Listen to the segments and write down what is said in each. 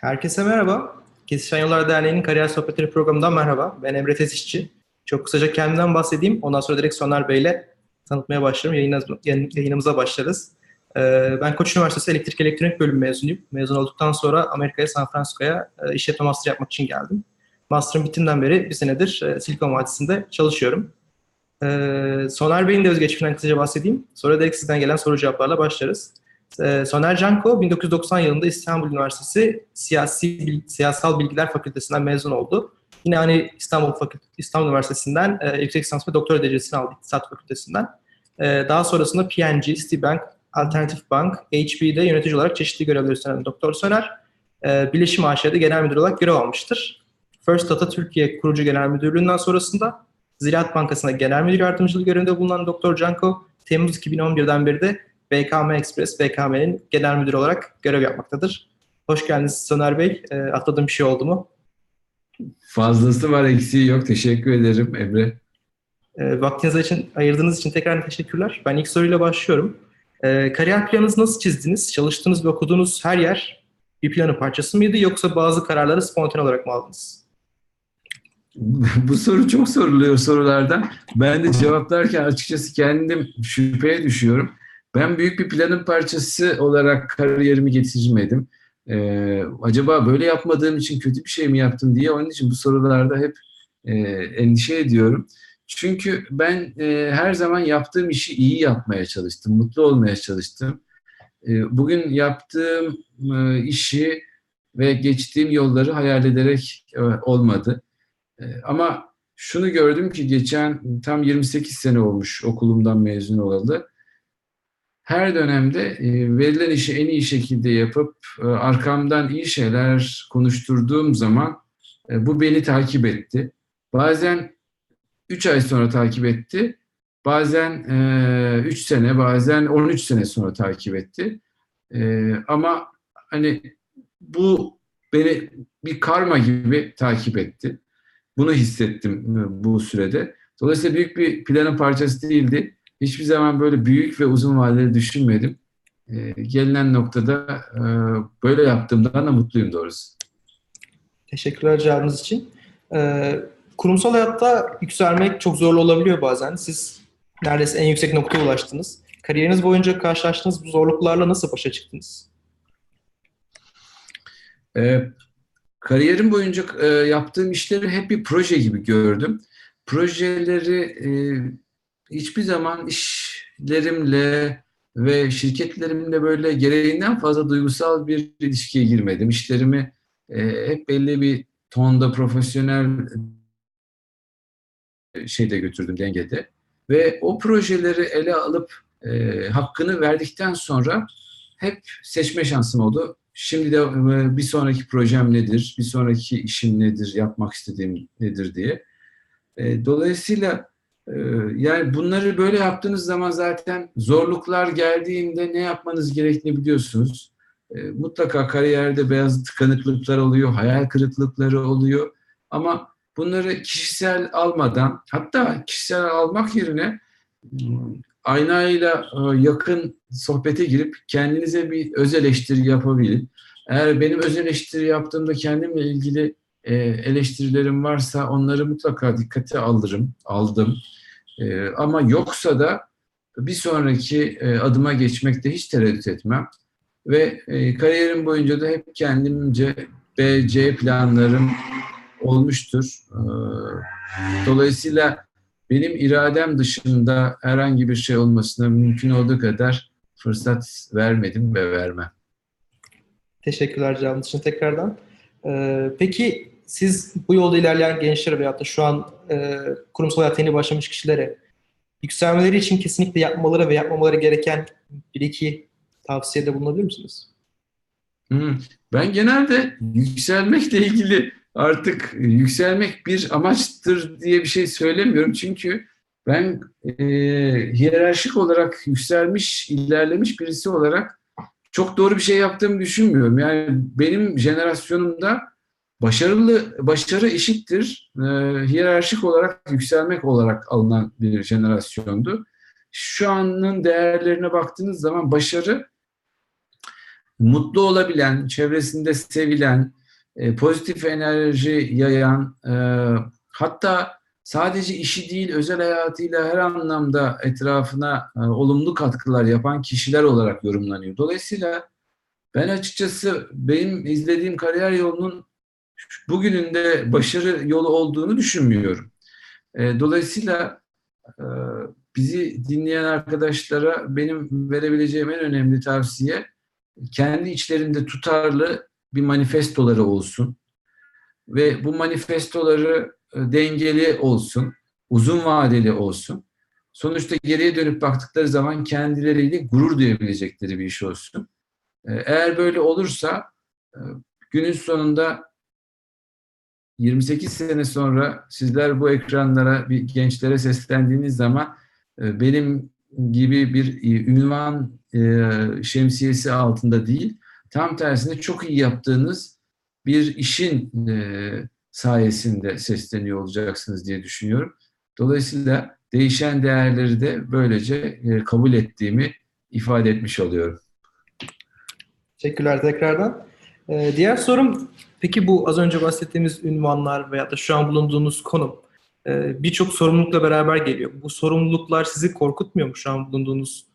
Herkese merhaba. Kesişen Yollar Derneği'nin Kariyer Sohbetleri programından merhaba. Ben Emre Tezişçi. Çok kısaca kendimden bahsedeyim. Ondan sonra direkt Soner Bey ile tanıtmaya başlarım. Yayınımıza başlarız. Ee, ben Koç Üniversitesi Elektrik Elektronik Bölümü mezunuyum. Mezun olduktan sonra Amerika'ya, San Francisco'ya e, işletme master yapmak için geldim. Master'ın bittiğinden beri bir senedir e, Silikon Vadisi'nde çalışıyorum. Ee, Soner Bey'in de özgeçmişinden kısaca bahsedeyim. Sonra direkt sizden gelen soru cevaplarla başlarız. Ee, Soner Canko 1990 yılında İstanbul Üniversitesi Siyasi Siyasal Bilgiler Fakültesinden mezun oldu. Yine hani İstanbul Fakülte, İstanbul Üniversitesi'nden e, yüksek lisans ve doktora derecesini aldı İktisat Fakültesinden. E, daha sonrasında PNG, Citibank, Alternatif Bank, HP'de yönetici olarak çeşitli görevler üstlenen Doktor Soner, e, Bilişim AŞ'de genel müdür olarak görev almıştır. First Data Türkiye kurucu genel müdürlüğünden sonrasında Ziraat Bankası'nda genel müdür yardımcılığı görevinde bulunan Doktor Canko, Temmuz 2011'den beri de BKM Express, BKM'nin genel müdürü olarak görev yapmaktadır. Hoş geldiniz Soner Bey. E, atladığım bir şey oldu mu? Fazlası var, eksiği yok. Teşekkür ederim Emre. E, vaktiniz için ayırdığınız için tekrar teşekkürler. Ben ilk soruyla başlıyorum. E, kariyer planınızı nasıl çizdiniz? Çalıştığınız ve okuduğunuz her yer bir planın parçası mıydı yoksa bazı kararları spontane olarak mı aldınız? Bu soru çok soruluyor sorulardan. Ben de cevaplarken açıkçası kendim şüpheye düşüyorum. Ben büyük bir planın parçası olarak kariyerimi getirmedim. Ee, acaba böyle yapmadığım için kötü bir şey mi yaptım diye onun için bu sorularda hep e, endişe ediyorum. Çünkü ben e, her zaman yaptığım işi iyi yapmaya çalıştım, mutlu olmaya çalıştım. E, bugün yaptığım e, işi ve geçtiğim yolları hayal ederek e, olmadı. E, ama şunu gördüm ki geçen tam 28 sene olmuş okulumdan mezun olalı her dönemde e, verilen işi en iyi şekilde yapıp e, arkamdan iyi şeyler konuşturduğum zaman e, bu beni takip etti. Bazen 3 ay sonra takip etti. Bazen 3 sene, bazen 13 sene sonra takip etti. Ama hani bu beni bir karma gibi takip etti. Bunu hissettim bu sürede. Dolayısıyla büyük bir planın parçası değildi hiçbir zaman böyle büyük ve uzun vadeli düşünmedim. E, gelinen noktada e, böyle yaptığımdan da mutluyum doğrusu. Teşekkürler cevabınız için. E, kurumsal hayatta yükselmek çok zorlu olabiliyor bazen. Siz neredeyse en yüksek noktaya ulaştınız. Kariyeriniz boyunca karşılaştığınız bu zorluklarla nasıl başa çıktınız? E, kariyerim boyunca e, yaptığım işleri hep bir proje gibi gördüm. Projeleri e, hiçbir zaman işlerimle ve şirketlerimle böyle gereğinden fazla duygusal bir ilişkiye girmedim. İşlerimi e, hep belli bir tonda profesyonel şeyde götürdüm dengede. Ve o projeleri ele alıp e, hakkını verdikten sonra hep seçme şansım oldu. Şimdi de e, bir sonraki projem nedir, bir sonraki işim nedir, yapmak istediğim nedir diye. E, dolayısıyla yani bunları böyle yaptığınız zaman zaten zorluklar geldiğinde ne yapmanız gerektiğini biliyorsunuz. Ee, mutlaka kariyerde beyaz tıkanıklıklar oluyor, hayal kırıklıkları oluyor. Ama bunları kişisel almadan, hatta kişisel almak yerine hmm, aynayla e, yakın sohbete girip kendinize bir öz eleştiri yapabilin. Eğer benim öz eleştiri yaptığımda kendimle ilgili e, eleştirilerim varsa onları mutlaka dikkate alırım, aldım. E, ama yoksa da bir sonraki e, adıma geçmekte hiç tereddüt etmem. Ve kariyerim boyunca da hep kendimce B, C planlarım olmuştur. dolayısıyla benim iradem dışında herhangi bir şey olmasına mümkün olduğu kadar fırsat vermedim ve vermem. Teşekkürler cevabınız için tekrardan. peki siz bu yolda ilerleyen gençlere veyahut da şu an e, kurumsal hayata yeni başlamış kişilere yükselmeleri için kesinlikle yapmaları ve yapmamaları gereken bir iki tavsiyede bulunabilir misiniz? Hmm. Ben genelde yükselmekle ilgili artık yükselmek bir amaçtır diye bir şey söylemiyorum. Çünkü ben e, hiyerarşik olarak yükselmiş, ilerlemiş birisi olarak çok doğru bir şey yaptığımı düşünmüyorum. Yani benim jenerasyonumda Başarılı başarı eşittir e, hiyerarşik olarak yükselmek olarak alınan bir jenerasyondu. Şu anın değerlerine baktığınız zaman başarı mutlu olabilen, çevresinde sevilen, e, pozitif enerji yayan, e, hatta sadece işi değil özel hayatıyla her anlamda etrafına e, olumlu katkılar yapan kişiler olarak yorumlanıyor. Dolayısıyla ben açıkçası benim izlediğim kariyer yolunun bugünün de başarı yolu olduğunu düşünmüyorum. E, dolayısıyla e, bizi dinleyen arkadaşlara benim verebileceğim en önemli tavsiye kendi içlerinde tutarlı bir manifestoları olsun. Ve bu manifestoları e, dengeli olsun, uzun vadeli olsun. Sonuçta geriye dönüp baktıkları zaman kendileriyle gurur duyabilecekleri bir iş olsun. Eğer böyle olursa günün sonunda 28 sene sonra sizler bu ekranlara bir gençlere seslendiğiniz zaman benim gibi bir ünvan şemsiyesi altında değil, tam tersine çok iyi yaptığınız bir işin sayesinde sesleniyor olacaksınız diye düşünüyorum. Dolayısıyla değişen değerleri de böylece kabul ettiğimi ifade etmiş oluyorum. Teşekkürler tekrardan. diğer sorum, peki bu az önce bahsettiğimiz ünvanlar veya da şu an bulunduğunuz konum birçok sorumlulukla beraber geliyor. Bu sorumluluklar sizi korkutmuyor mu şu an bulunduğunuz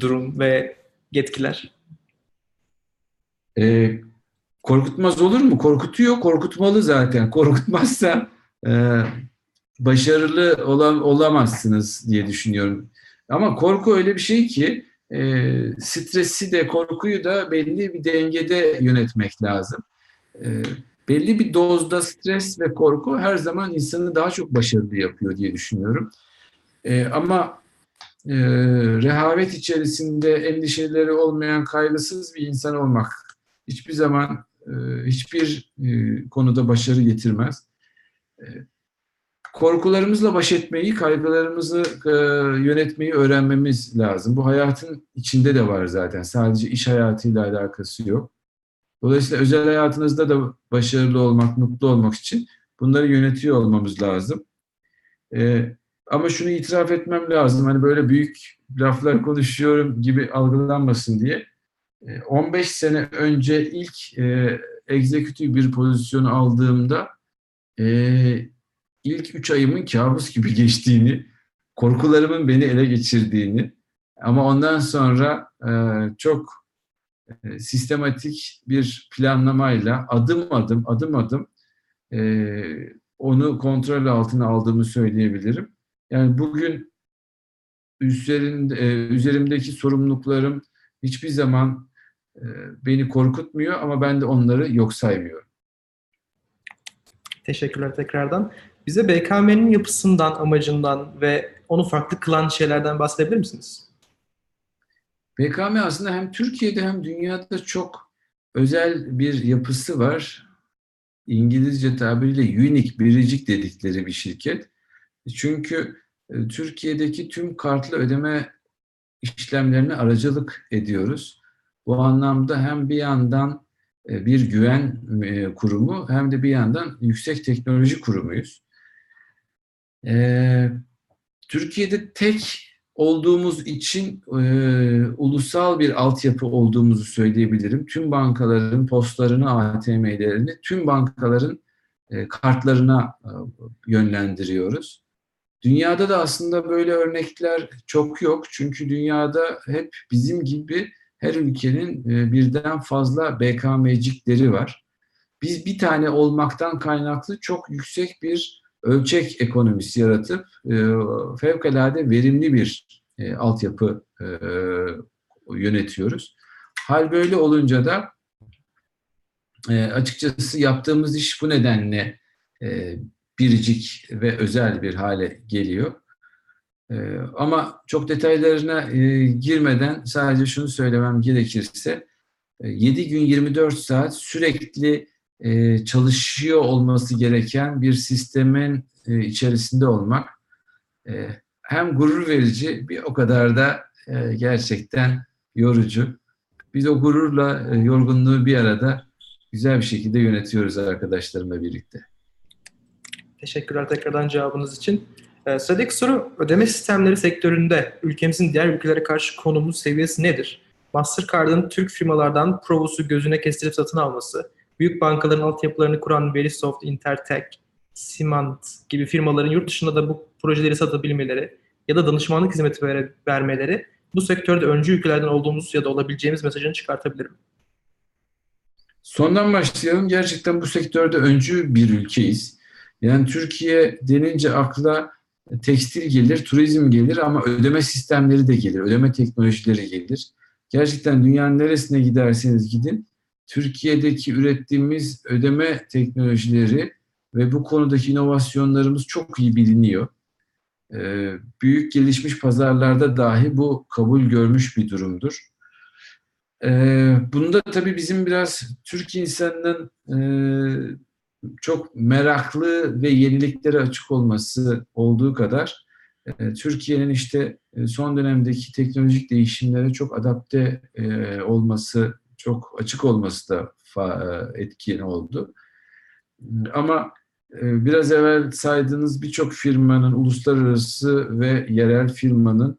durum ve yetkiler? Ee, korkutmaz olur mu? Korkutuyor, korkutmalı zaten. Korkutmazsa e, başarılı olam, olamazsınız diye düşünüyorum. Ama korku öyle bir şey ki e, stresi de korkuyu da belli bir dengede yönetmek lazım. E, belli bir dozda stres ve korku her zaman insanı daha çok başarılı yapıyor diye düşünüyorum. E, ama e, rehavet içerisinde endişeleri olmayan kaygısız bir insan olmak hiçbir zaman e, hiçbir e, konuda başarı getirmez. E, korkularımızla baş etmeyi, kaygılarımızı e, yönetmeyi öğrenmemiz lazım. Bu hayatın içinde de var zaten. Sadece iş hayatıyla alakası yok. Dolayısıyla özel hayatınızda da başarılı olmak, mutlu olmak için bunları yönetiyor olmamız lazım. Ee, ama şunu itiraf etmem lazım. Hani böyle büyük laflar konuşuyorum gibi algılanmasın diye. 15 ee, sene önce ilk e, egzekütif bir pozisyonu aldığımda e, ilk 3 ayımın kabus gibi geçtiğini, korkularımın beni ele geçirdiğini ama ondan sonra e, çok e, sistematik bir planlamayla adım adım adım adım e, onu kontrol altına aldığımı söyleyebilirim. Yani bugün üzerinde, e, üzerimdeki sorumluluklarım hiçbir zaman e, beni korkutmuyor ama ben de onları yok saymıyorum. Teşekkürler tekrardan. Bize BKM'nin yapısından, amacından ve onu farklı kılan şeylerden bahsedebilir misiniz? BKM aslında hem Türkiye'de hem dünyada çok özel bir yapısı var. İngilizce tabiriyle unique, biricik dedikleri bir şirket. Çünkü e, Türkiye'deki tüm kartlı ödeme işlemlerine aracılık ediyoruz. Bu anlamda hem bir yandan e, bir güven e, kurumu hem de bir yandan yüksek teknoloji kurumuyuz. Türkiye'de tek olduğumuz için e, ulusal bir altyapı olduğumuzu söyleyebilirim. Tüm bankaların postlarını, ATM'lerini, tüm bankaların e, kartlarına e, yönlendiriyoruz. Dünyada da aslında böyle örnekler çok yok. Çünkü dünyada hep bizim gibi her ülkenin e, birden fazla BKM'cikleri var. Biz bir tane olmaktan kaynaklı çok yüksek bir ölçek ekonomisi yaratıp e, fevkalade verimli bir e, altyapı e, yönetiyoruz. Hal böyle olunca da e, açıkçası yaptığımız iş bu nedenle e, biricik ve özel bir hale geliyor. E, ama çok detaylarına e, girmeden sadece şunu söylemem gerekirse e, 7 gün 24 saat sürekli e, çalışıyor olması gereken bir sistemin e, içerisinde olmak e, hem gurur verici bir o kadar da gerçekten yorucu. Biz o gururla yorgunluğu bir arada güzel bir şekilde yönetiyoruz arkadaşlarımla birlikte. Teşekkürler tekrardan cevabınız için. Ee, sıradaki soru ödeme sistemleri sektöründe ülkemizin diğer ülkelere karşı konumu seviyesi nedir? Mastercard'ın Türk firmalardan Provus'u gözüne kestirip satın alması, büyük bankaların altyapılarını kuran Verisoft, Intertek, Simant gibi firmaların yurt dışında da bu projeleri satabilmeleri ya da danışmanlık hizmeti vere- vermeleri bu sektörde öncü ülkelerden olduğumuz ya da olabileceğimiz mesajını çıkartabilir mi? Sondan başlayalım. Gerçekten bu sektörde öncü bir ülkeyiz. Yani Türkiye denince akla tekstil gelir, turizm gelir ama ödeme sistemleri de gelir, ödeme teknolojileri gelir. Gerçekten dünyanın neresine giderseniz gidin, Türkiye'deki ürettiğimiz ödeme teknolojileri ve bu konudaki inovasyonlarımız çok iyi biliniyor. Ee, büyük gelişmiş pazarlarda dahi bu kabul görmüş bir durumdur. Ee, bunda tabii bizim biraz Türk insanının e, çok meraklı ve yeniliklere açık olması olduğu kadar e, Türkiye'nin işte e, son dönemdeki teknolojik değişimlere çok adapte olması, çok açık olması da e, etkin oldu. Ama e, biraz evvel saydığınız birçok firmanın, uluslararası ve yerel firmanın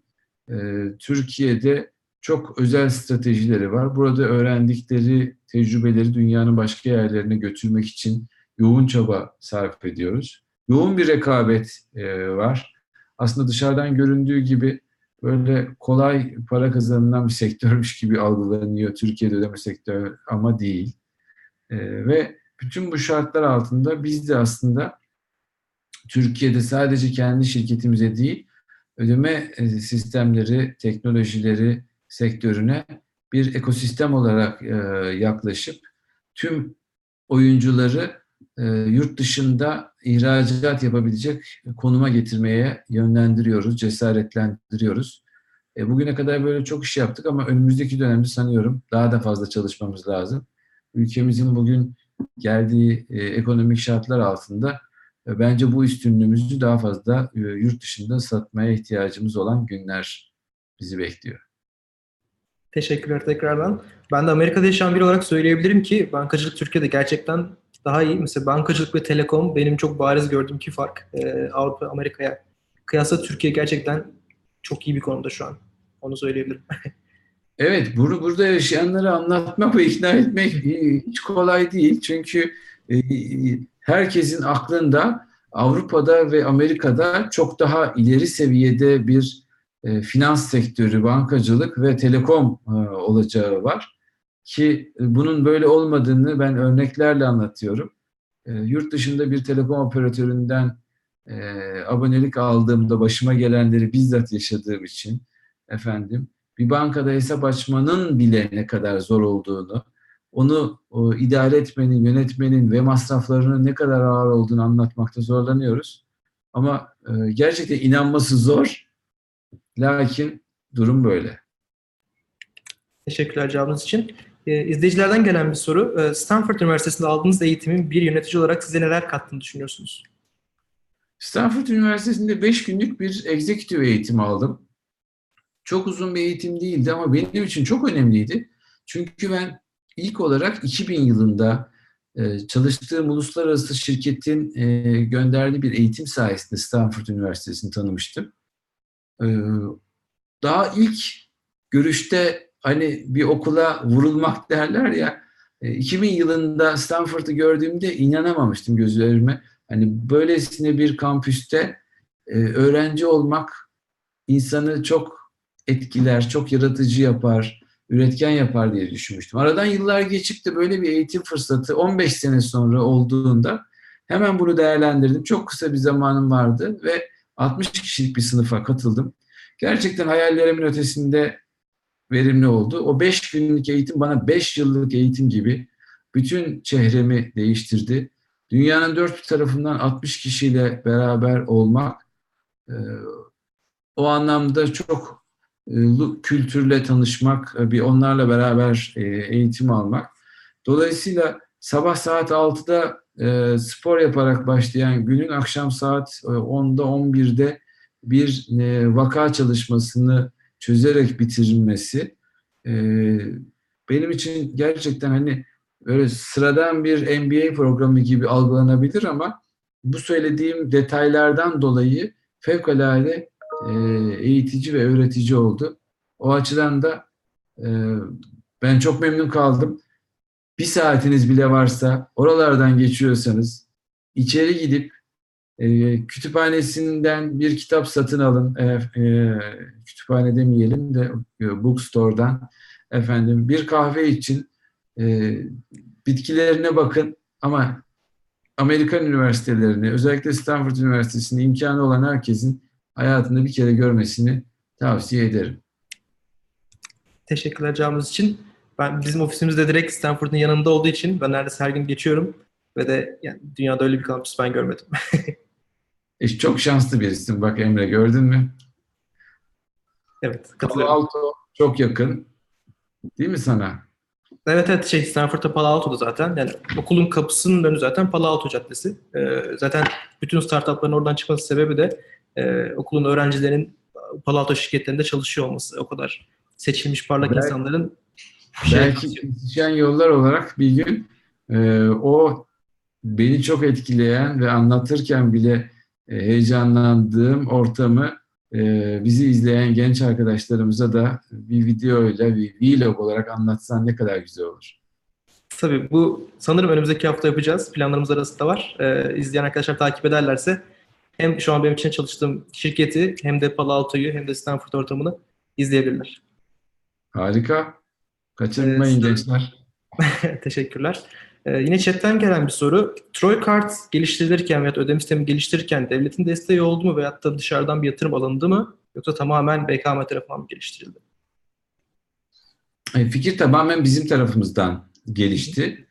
e, Türkiye'de çok özel stratejileri var. Burada öğrendikleri tecrübeleri dünyanın başka yerlerine götürmek için yoğun çaba sarf ediyoruz. Yoğun bir rekabet var. Aslında dışarıdan göründüğü gibi böyle kolay para kazanılan bir sektörmüş gibi algılanıyor Türkiye'de ödeme sektörü ama değil. E, ve bütün bu şartlar altında biz de aslında Türkiye'de sadece kendi şirketimize değil, ödeme e, sistemleri, teknolojileri sektörüne bir ekosistem olarak e, yaklaşıp tüm oyuncuları e, yurt dışında ihracat yapabilecek konuma getirmeye yönlendiriyoruz, cesaretlendiriyoruz. E, bugüne kadar böyle çok iş yaptık ama önümüzdeki dönemde sanıyorum daha da fazla çalışmamız lazım. Ülkemizin bugün geldiği e, ekonomik şartlar altında e, bence bu üstünlüğümüzü daha fazla e, yurt dışında satmaya ihtiyacımız olan günler bizi bekliyor. Teşekkürler tekrardan. Ben de Amerika'da yaşayan biri olarak söyleyebilirim ki bankacılık Türkiye'de gerçekten daha iyi. Mesela bankacılık ve telekom benim çok bariz gördüğüm iki fark. Ee, Avrupa, Amerika'ya kıyasla Türkiye gerçekten çok iyi bir konumda şu an. Onu söyleyebilirim. Evet, bunu burada yaşayanları anlatmak ve ikna etmek hiç kolay değil. Çünkü e, herkesin aklında Avrupa'da ve Amerika'da çok daha ileri seviyede bir e, finans sektörü, bankacılık ve telekom e, olacağı var. Ki bunun böyle olmadığını ben örneklerle anlatıyorum. Yurt dışında bir telekom operatöründen abonelik aldığımda başıma gelenleri bizzat yaşadığım için efendim bir bankada hesap açmanın bile ne kadar zor olduğunu, onu o, idare etmenin, yönetmenin ve masraflarının ne kadar ağır olduğunu anlatmakta zorlanıyoruz. Ama e, gerçekten inanması zor. Lakin durum böyle. Teşekkürler cevabınız için. Ee, izleyicilerden gelen bir soru. Ee, Stanford Üniversitesi'nde aldığınız eğitimin bir yönetici olarak size neler kattığını düşünüyorsunuz? Stanford Üniversitesi'nde 5 günlük bir executive eğitim aldım. Çok uzun bir eğitim değildi ama benim için çok önemliydi. Çünkü ben ilk olarak 2000 yılında e, çalıştığım uluslararası şirketin e, gönderdiği bir eğitim sayesinde Stanford Üniversitesi'ni tanımıştım. E, daha ilk görüşte hani bir okula vurulmak derler ya, 2000 yılında Stanford'u gördüğümde inanamamıştım gözlerime. Hani böylesine bir kampüste öğrenci olmak insanı çok etkiler, çok yaratıcı yapar, üretken yapar diye düşünmüştüm. Aradan yıllar geçip de böyle bir eğitim fırsatı 15 sene sonra olduğunda hemen bunu değerlendirdim. Çok kısa bir zamanım vardı ve 60 kişilik bir sınıfa katıldım. Gerçekten hayallerimin ötesinde verimli oldu. O 5 günlük eğitim bana 5 yıllık eğitim gibi bütün çehremi değiştirdi. Dünyanın dört bir tarafından 60 kişiyle beraber olmak o anlamda çok kültürle tanışmak, bir onlarla beraber eğitim almak. Dolayısıyla sabah saat 6'da spor yaparak başlayan günün akşam saat 10'da 11'de bir vaka çalışmasını çözerek bitirilmesi benim için gerçekten hani böyle sıradan bir MBA programı gibi algılanabilir ama bu söylediğim detaylardan dolayı fevkalade eğitici ve öğretici oldu. O açıdan da E, ben çok memnun kaldım. Bir saatiniz bile varsa, oralardan geçiyorsanız içeri gidip e, kütüphanesinden bir kitap satın alın. E, e, kütüphane demeyelim de e, bookstore'dan efendim bir kahve için e, bitkilerine bakın ama Amerikan üniversitelerini, özellikle Stanford Üniversitesi'nin imkanı olan herkesin hayatında bir kere görmesini tavsiye ederim. Teşekkürler cevabınız için. Ben bizim ofisimizde direkt Stanford'un yanında olduğu için ben neredeyse her gün geçiyorum ve de yani dünyada öyle bir kampüs ben görmedim. e, çok şanslı birisin bak Emre gördün mü? Evet, Palo. Alto çok yakın. Değil mi sana? Evet evet şey Stanford'da Palo Alto'da zaten. Yani okulun kapısının önü zaten Palo Alto Caddesi. Ee, zaten bütün startupların oradan çıkması sebebi de e, okulun öğrencilerinin Palo Alto şirketlerinde çalışıyor olması. O kadar seçilmiş parlak Belki- insanların bir şey Belki kesişen yollar olarak bir gün e, o beni çok etkileyen ve anlatırken bile e, heyecanlandığım ortamı e, bizi izleyen genç arkadaşlarımıza da bir videoyla, bir vlog olarak anlatsan ne kadar güzel olur. Tabii bu sanırım önümüzdeki hafta yapacağız. Planlarımız arasında var. Ee, izleyen arkadaşlar takip ederlerse hem şu an benim için çalıştığım şirketi hem de Palo Alto'yu hem de Stanford ortamını izleyebilirler. Harika. Kaçırmayın Ee, gençler. Teşekkürler. Ee, yine chatten gelen bir soru. Troy Kart geliştirilirken veya ödeme sistemi geliştirirken devletin desteği oldu mu veyahut da dışarıdan bir yatırım alındı mı? Yoksa tamamen BKM tarafından mı geliştirildi? E, Fikir tamamen bizim tarafımızdan gelişti.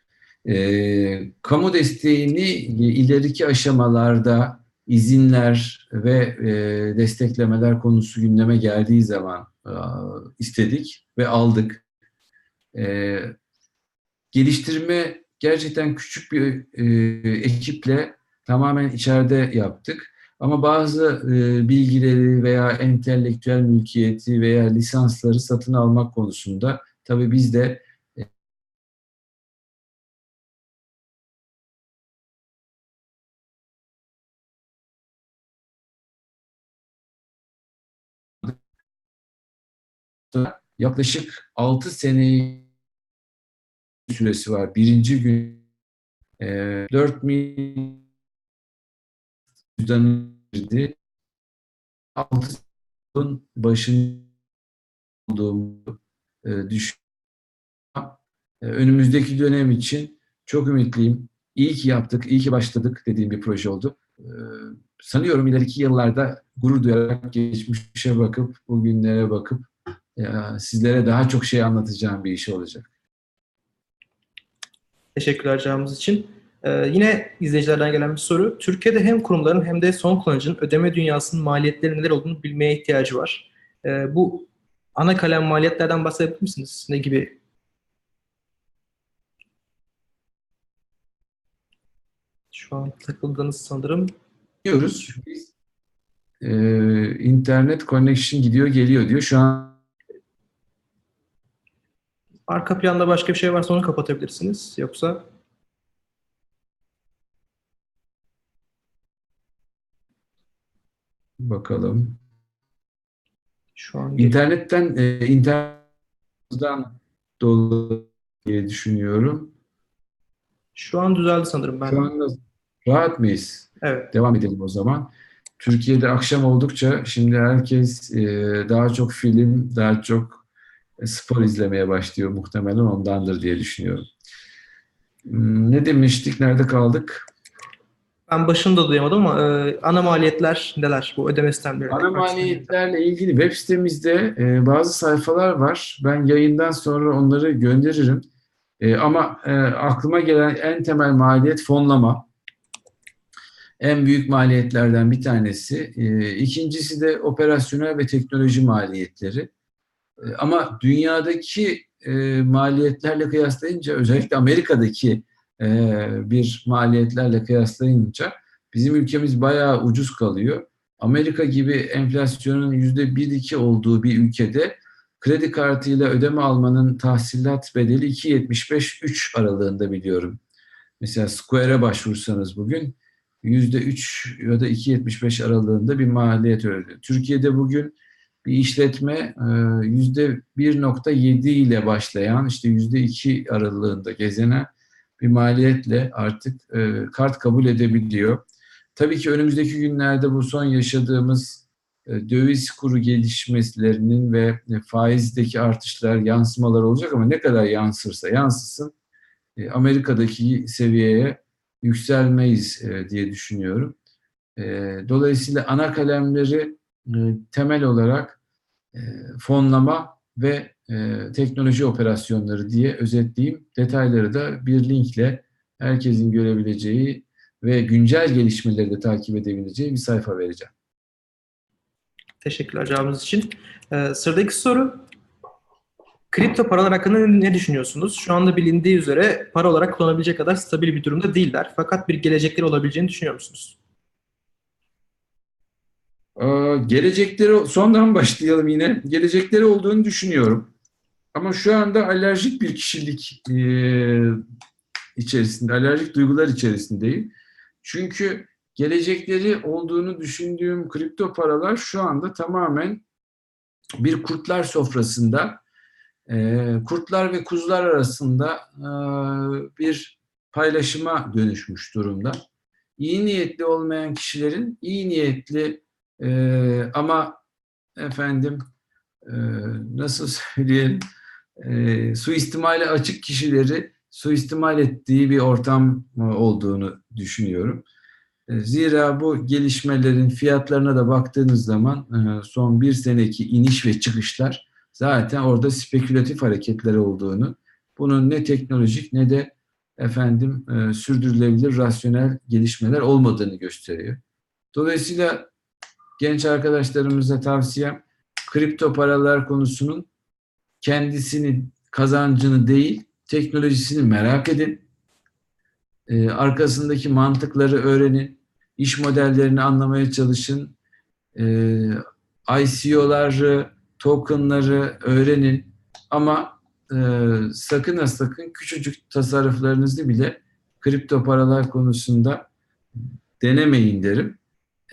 E, kamu desteğini ileriki aşamalarda izinler ve e, desteklemeler konusu gündeme geldiği zaman e, istedik ve aldık. E, geliştirme gerçekten küçük bir e, ekiple tamamen içeride yaptık. Ama bazı e, bilgileri veya entelektüel mülkiyeti veya lisansları satın almak konusunda tabii biz de yaklaşık 6 sene süresi var. Birinci gün e, 4 milyon girdi. 6 yılın başında olduğumu e, düşünüyorum. E, önümüzdeki dönem için çok ümitliyim. İyi ki yaptık, iyi ki başladık dediğim bir proje oldu. E, sanıyorum ileriki yıllarda gurur duyarak geçmişe bakıp, bugünlere bakıp e, sizlere daha çok şey anlatacağım bir iş olacak. Teşekkürler cevabınız için. Ee, yine izleyicilerden gelen bir soru. Türkiye'de hem kurumların hem de son kullanıcının ödeme dünyasının maliyetleri neler olduğunu bilmeye ihtiyacı var. Ee, bu ana kalem maliyetlerden bahsedebilir misiniz? Ne gibi? Şu an takıldınız sanırım. Diyoruz. Biz, e, internet connection gidiyor geliyor diyor. Şu an Arka planda başka bir şey varsa onu kapatabilirsiniz. Yoksa bakalım. şu an İnternetten e, internetten dolayı diye düşünüyorum. şu an düzeldi sanırım ben. Şu anda rahat mıyız? Evet. Devam edelim o zaman. Türkiye'de akşam oldukça şimdi herkes e, daha çok film, daha çok spor izlemeye başlıyor muhtemelen ondandır diye düşünüyorum. Hmm, Ne demiştik? Nerede kaldık? Ben başını da duyamadım ama e, ana maliyetler neler bu ödeme sistemleri? Ana maliyetlerle ilgili web sitemizde e, bazı sayfalar var. Ben yayından sonra onları gönderirim. E, ama e, aklıma gelen en temel maliyet fonlama. En büyük maliyetlerden bir tanesi. E, ikincisi de operasyonel ve teknoloji maliyetleri. E, ama dünyadaki e, maliyetlerle kıyaslayınca özellikle Amerika'daki e, bir maliyetlerle kıyaslayınca bizim ülkemiz bayağı ucuz kalıyor. Amerika gibi enflasyonun yüzde bir iki olduğu bir ülkede kredi kartıyla ödeme almanın tahsilat bedeli 2.75-3 aralığında biliyorum. Mesela Square'e başvursanız bugün yüzde 3 ya da 2.75 aralığında bir maliyet ödüyor. Türkiye'de bugün bir işletme e, yüzde 1.7 ile başlayan işte yüzde 2 aralığında gezenen bir maliyetle artık e, kart kabul edebiliyor. Tabii ki önümüzdeki günlerde bu son yaşadığımız e, döviz kuru gelişmelerinin ve faizdeki artışlar, yansımalar olacak ama ne kadar yansırsa yansısın Amerika'daki seviyeye yükselmeyiz diye düşünüyorum. Dolayısıyla ana kalemleri temel olarak e, fonlama ve e, teknoloji operasyonları diye özetleyeyim. Detayları da bir linkle herkesin görebileceği ve güncel gelişmeleri de takip edebileceği bir sayfa vereceğim. Teşekkürler cevabınız için. Sıradaki soru. Kripto paralar hakkında ne düşünüyorsunuz? Şu anda bilindiği üzere para olarak kullanabilecek kadar stabil bir durumda değiller. Fakat bir gelecekleri olabileceğini düşünüyor musunuz? Ee, Gelecekleri, sondan başlayalım yine. Gelecekleri olduğunu düşünüyorum. Ama şu anda alerjik bir kişilik e, içerisinde, alerjik duygular içerisindeyim. Çünkü gelecekleri olduğunu düşündüğüm kripto paralar şu anda tamamen bir kurtlar sofrasında, e, kurtlar ve kuzular arasında e, bir paylaşıma dönüşmüş durumda. İyi niyetli olmayan kişilerin iyi niyetli e, ama efendim e, nasıl söyleyelim e, suistimale açık kişileri suistimal ettiği bir ortam olduğunu düşünüyorum. E, Zira bu gelişmelerin fiyatlarına da baktığınız zaman e, son bir seneki iniş ve çıkışlar zaten orada spekülatif hareketler olduğunu, bunun ne teknolojik ne de efendim e, sürdürülebilir rasyonel gelişmeler olmadığını gösteriyor. Dolayısıyla genç arkadaşlarımıza tavsiyem kripto paralar konusunun kendisini kazancını değil teknolojisini merak edin. Ee, arkasındaki mantıkları öğrenin. iş modellerini anlamaya çalışın. Ee, ICO'ları, tokenları öğrenin. Ama e, sakın ha sakın küçücük tasarruflarınızı bile kripto paralar konusunda denemeyin derim.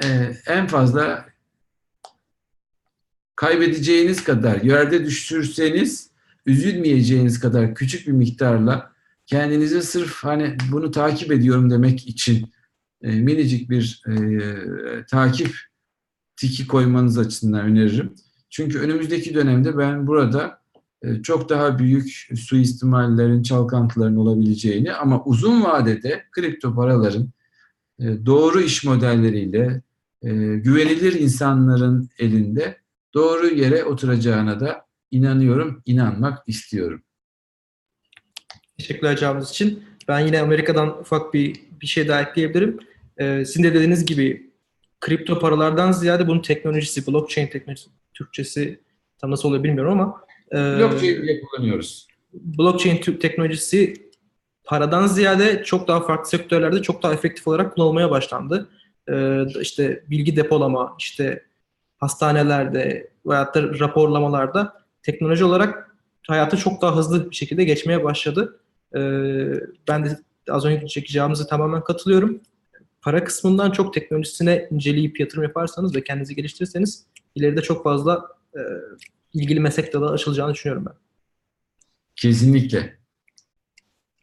Ee, en fazla kaybedeceğiniz kadar yerde düşürseniz üzülmeyeceğiniz kadar küçük bir miktarla kendinize sırf hani bunu takip ediyorum demek için e, minicik bir e, takip tiki koymanız açısından öneririm. Çünkü önümüzdeki dönemde ben burada e, çok daha büyük suistimallerin, çalkantıların olabileceğini ama uzun vadede kripto paraların doğru iş modelleriyle e, güvenilir insanların elinde doğru yere oturacağına da inanıyorum, inanmak istiyorum. Teşekkürler cevabınız için. Ben yine Amerika'dan ufak bir bir şey daha ekleyebilirim. Ee, sizin de dediğiniz gibi kripto paralardan ziyade bunun teknolojisi, blockchain teknolojisi, Türkçesi tam nasıl oluyor bilmiyorum ama e, Blockchain bile kullanıyoruz. blockchain teknolojisi paradan ziyade çok daha farklı sektörlerde çok daha efektif olarak kullanılmaya başlandı. Ee, işte bilgi depolama, işte hastanelerde veyahut da raporlamalarda teknoloji olarak hayata çok daha hızlı bir şekilde geçmeye başladı. Ee, ben de az önceki cevabınıza tamamen katılıyorum. Para kısmından çok teknolojisine inceleyip yatırım yaparsanız ve kendinizi geliştirirseniz ileride çok fazla e, ilgili meslek dalı açılacağını düşünüyorum ben. Kesinlikle.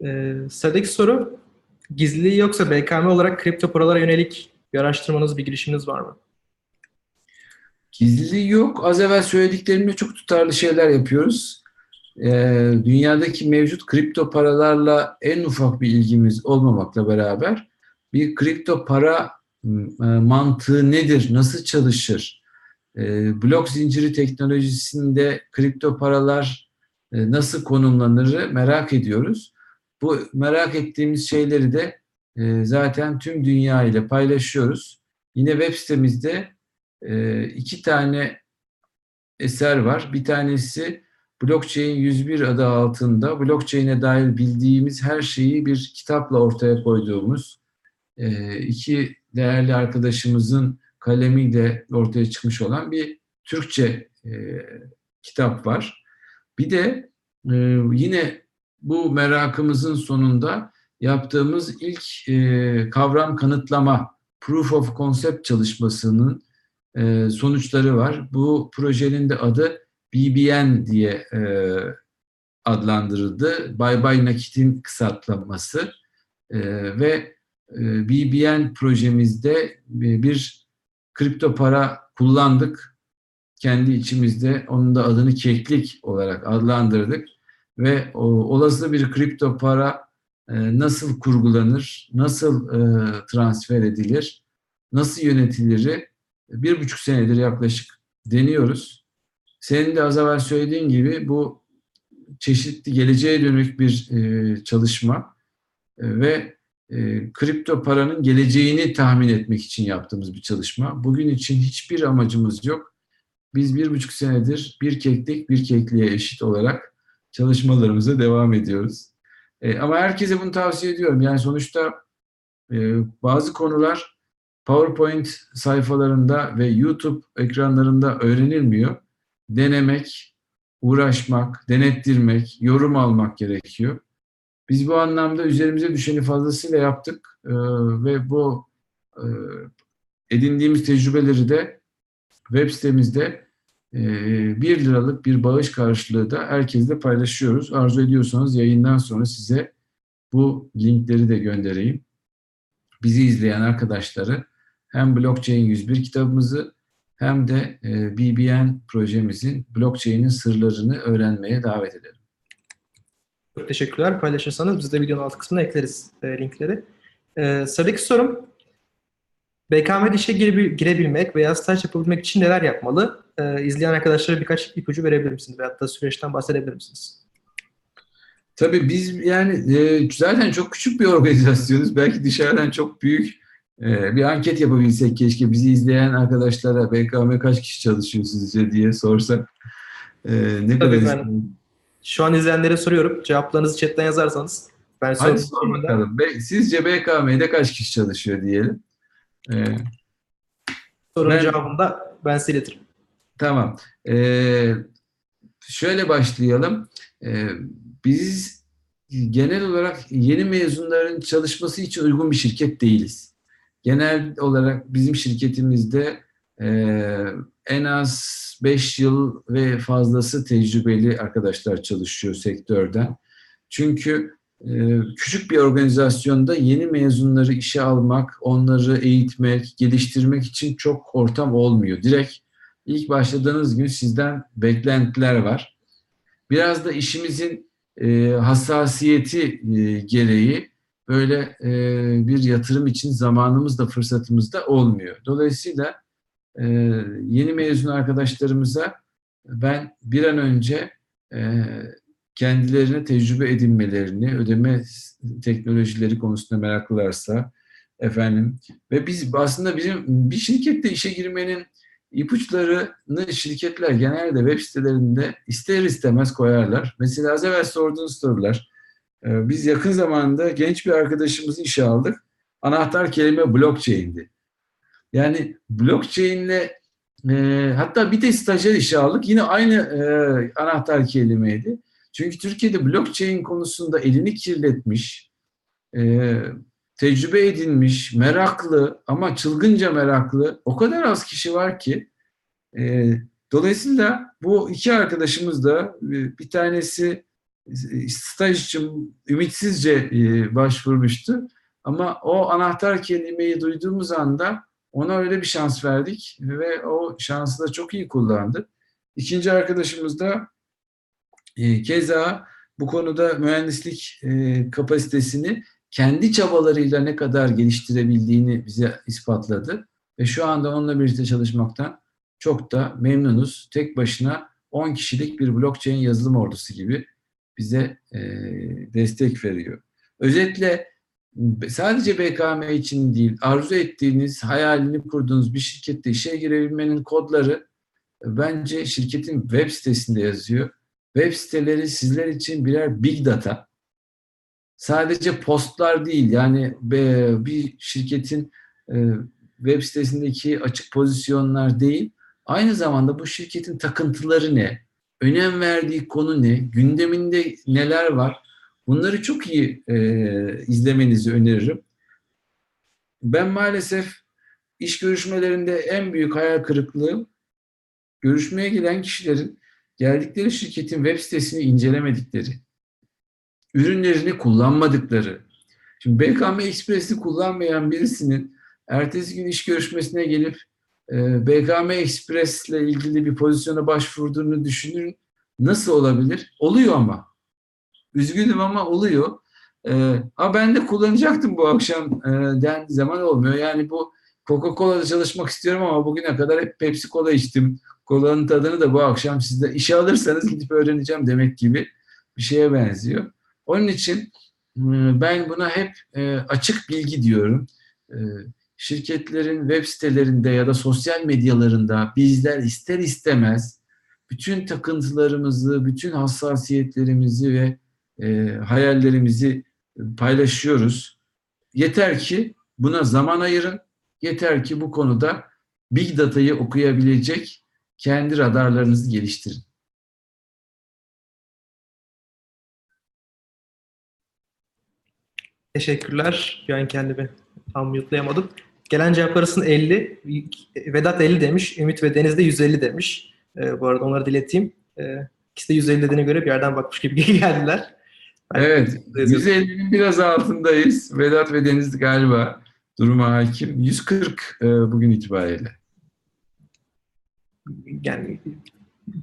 Ee, sıradaki soru, gizli yoksa BKM olarak kripto paralara yönelik bir araştırmanız, bir girişiminiz var mı? Gizli yok. Az evvel söylediklerimle çok tutarlı şeyler yapıyoruz. Ee, dünyadaki mevcut kripto paralarla en ufak bir ilgimiz olmamakla beraber bir kripto para e, mantığı nedir, nasıl çalışır, e, blok zinciri teknolojisinde kripto paralar e, nasıl konumlanır merak ediyoruz. Bu merak ettiğimiz şeyleri de e, zaten tüm dünya ile paylaşıyoruz. Yine web sitemizde e, iki tane eser var. Bir tanesi Blockchain 101 adı altında blockchain'e dair bildiğimiz her şeyi bir kitapla ortaya koyduğumuz e, iki değerli arkadaşımızın kalemiyle ortaya çıkmış olan bir Türkçe e, kitap var. Bir de e, yine bu merakımızın sonunda yaptığımız ilk e, kavram kanıtlama, proof of concept çalışmasının e, sonuçları var. Bu projenin de adı BBN diye e, adlandırıldı. Bye Bye Nakit'in kısaltılması E, ve e, BBN projemizde bir kripto para kullandık. Kendi içimizde onun da adını keklik olarak adlandırdık ve o, olası bir kripto para e, nasıl kurgulanır, nasıl e, transfer edilir, nasıl yönetilir bir buçuk senedir yaklaşık deniyoruz. Senin de az evvel söylediğin gibi bu çeşitli geleceğe dönük bir e, çalışma e, ve e, kripto paranın geleceğini tahmin etmek için yaptığımız bir çalışma. Bugün için hiçbir amacımız yok. Biz bir buçuk senedir bir keklik bir kekliğe eşit olarak çalışmalarımıza devam ediyoruz. E, ama herkese bunu tavsiye ediyorum. Yani sonuçta e, bazı konular PowerPoint sayfalarında ve YouTube ekranlarında öğrenilmiyor. Denemek, uğraşmak, denettirmek, yorum almak gerekiyor. Biz bu anlamda üzerimize düşeni fazlasıyla yaptık e, ve bu e, edindiğimiz tecrübeleri de web sitemizde 1 liralık bir bağış karşılığı da herkesle paylaşıyoruz. Arzu ediyorsanız yayından sonra size bu linkleri de göndereyim. Bizi izleyen arkadaşları hem Blockchain 101 kitabımızı hem de e, BBN projemizin blockchain'in sırlarını öğrenmeye davet edelim. Çok teşekkürler. Paylaşırsanız biz de videonun alt kısmına ekleriz e, linkleri. E, sıradaki sorum BKM'de işe gire- girebilmek veya staj yapabilmek için neler yapmalı? E, izleyen arkadaşlara birkaç ipucu verebilir misiniz? Veyahut da süreçten bahsedebilir misiniz? Tabii biz yani e, zaten çok küçük bir organizasyonuz. Belki dışarıdan çok büyük e, bir anket yapabilsek keşke bizi izleyen arkadaşlara BKM kaç kişi çalışıyor sizce diye sorsak. E, ne Tabii kadar ben- Şu an izleyenlere soruyorum. Cevaplarınızı chatten yazarsanız. Ben Hadi sor bakalım. Be- Sizce BKM'de kaç kişi çalışıyor diyelim. E, sorunun Ben- cevabını da ben size iletirim. Tamam. Ee, şöyle başlayalım. Ee, biz genel olarak yeni mezunların çalışması için uygun bir şirket değiliz. Genel olarak bizim şirketimizde e, en az 5 yıl ve fazlası tecrübeli arkadaşlar çalışıyor sektörden. Çünkü e, küçük bir organizasyonda yeni mezunları işe almak, onları eğitmek, geliştirmek için çok ortam olmuyor. Direkt İlk başladığınız gün sizden beklentiler var. Biraz da işimizin e, hassasiyeti e, gereği böyle e, bir yatırım için zamanımız da fırsatımız da olmuyor. Dolayısıyla e, yeni mezun arkadaşlarımıza ben bir an önce e, kendilerine tecrübe edinmelerini, ödeme teknolojileri konusunda meraklılarsa efendim ve biz aslında bizim bir şirkette işe girmenin ipuçlarını şirketler genelde web sitelerinde ister istemez koyarlar. Mesela az evvel sorduğunuz sorular. Ee, Biz yakın zamanda genç bir arkadaşımızı işe aldık. Anahtar kelime blockchain'di. Yani blockchain'le e, hatta bir de stajyer işe aldık. Yine aynı e, anahtar kelimeydi. Çünkü Türkiye'de blockchain konusunda elini kirletmiş, e, tecrübe edinmiş, meraklı ama çılgınca meraklı o kadar az kişi var ki e, dolayısıyla bu iki arkadaşımız da e, bir tanesi e, staj için ümitsizce e, başvurmuştu ama o anahtar kelimeyi duyduğumuz anda ona öyle bir şans verdik ve o şansı da çok iyi kullandı. İkinci arkadaşımız da e, keza bu konuda mühendislik e, kapasitesini kendi çabalarıyla ne kadar geliştirebildiğini bize ispatladı. Ve şu anda onunla birlikte çalışmaktan çok da memnunuz. Tek başına 10 kişilik bir blockchain yazılım ordusu gibi bize e, destek veriyor. Özetle sadece BKM için değil, arzu ettiğiniz, hayalini kurduğunuz bir şirkette işe girebilmenin kodları bence şirketin web sitesinde yazıyor. Web siteleri sizler için birer big data sadece postlar değil yani bir şirketin e, web sitesindeki açık pozisyonlar değil aynı zamanda bu şirketin takıntıları ne? Önem verdiği konu ne? Gündeminde neler var? Bunları çok iyi e, izlemenizi öneririm. Ben maalesef iş görüşmelerinde en büyük hayal kırıklığım görüşmeye gelen kişilerin geldikleri şirketin web sitesini incelemedikleri, ürünlerini kullanmadıkları. Şimdi BKM Express'i kullanmayan birisinin ertesi gün iş görüşmesine gelip e, BKM Express ile ilgili bir pozisyona başvurduğunu düşünün. Nasıl olabilir? Oluyor ama. Üzgünüm ama oluyor. E, ha ben de kullanacaktım bu akşam e, dendiği zaman olmuyor. Yani bu Coca-Cola'da çalışmak istiyorum ama bugüne kadar hep Pepsi Cola içtim. Kolanın tadını da bu akşam sizde işe alırsanız gidip öğreneceğim demek gibi bir şeye benziyor. Onun için e, ben buna hep e, açık bilgi diyorum. Şirketlerin web sitelerinde ya da sosyal medyalarında bizler ister istemez bütün takıntılarımızı, bütün hassasiyetlerimizi ve e, hayallerimizi paylaşıyoruz. Yeter ki buna zaman ayırın. Yeter ki bu konuda Big Data'yı okuyabilecek kendi radarlarınızı geliştirin. Teşekkürler. Bir an kendimi tam mute'layamadım. Gelen cevap arasında 50. Vedat 50 demiş. Ümit ve Deniz de 150 demiş. Ee, bu arada onları dileteyim. Ee, ikisi de 150 dediğine göre bir yerden bakmış gibi geldiler. Ben evet. 150'nin biraz altındayız. Vedat ve Deniz galiba duruma hakim. 140 e, bugün itibariyle. Yani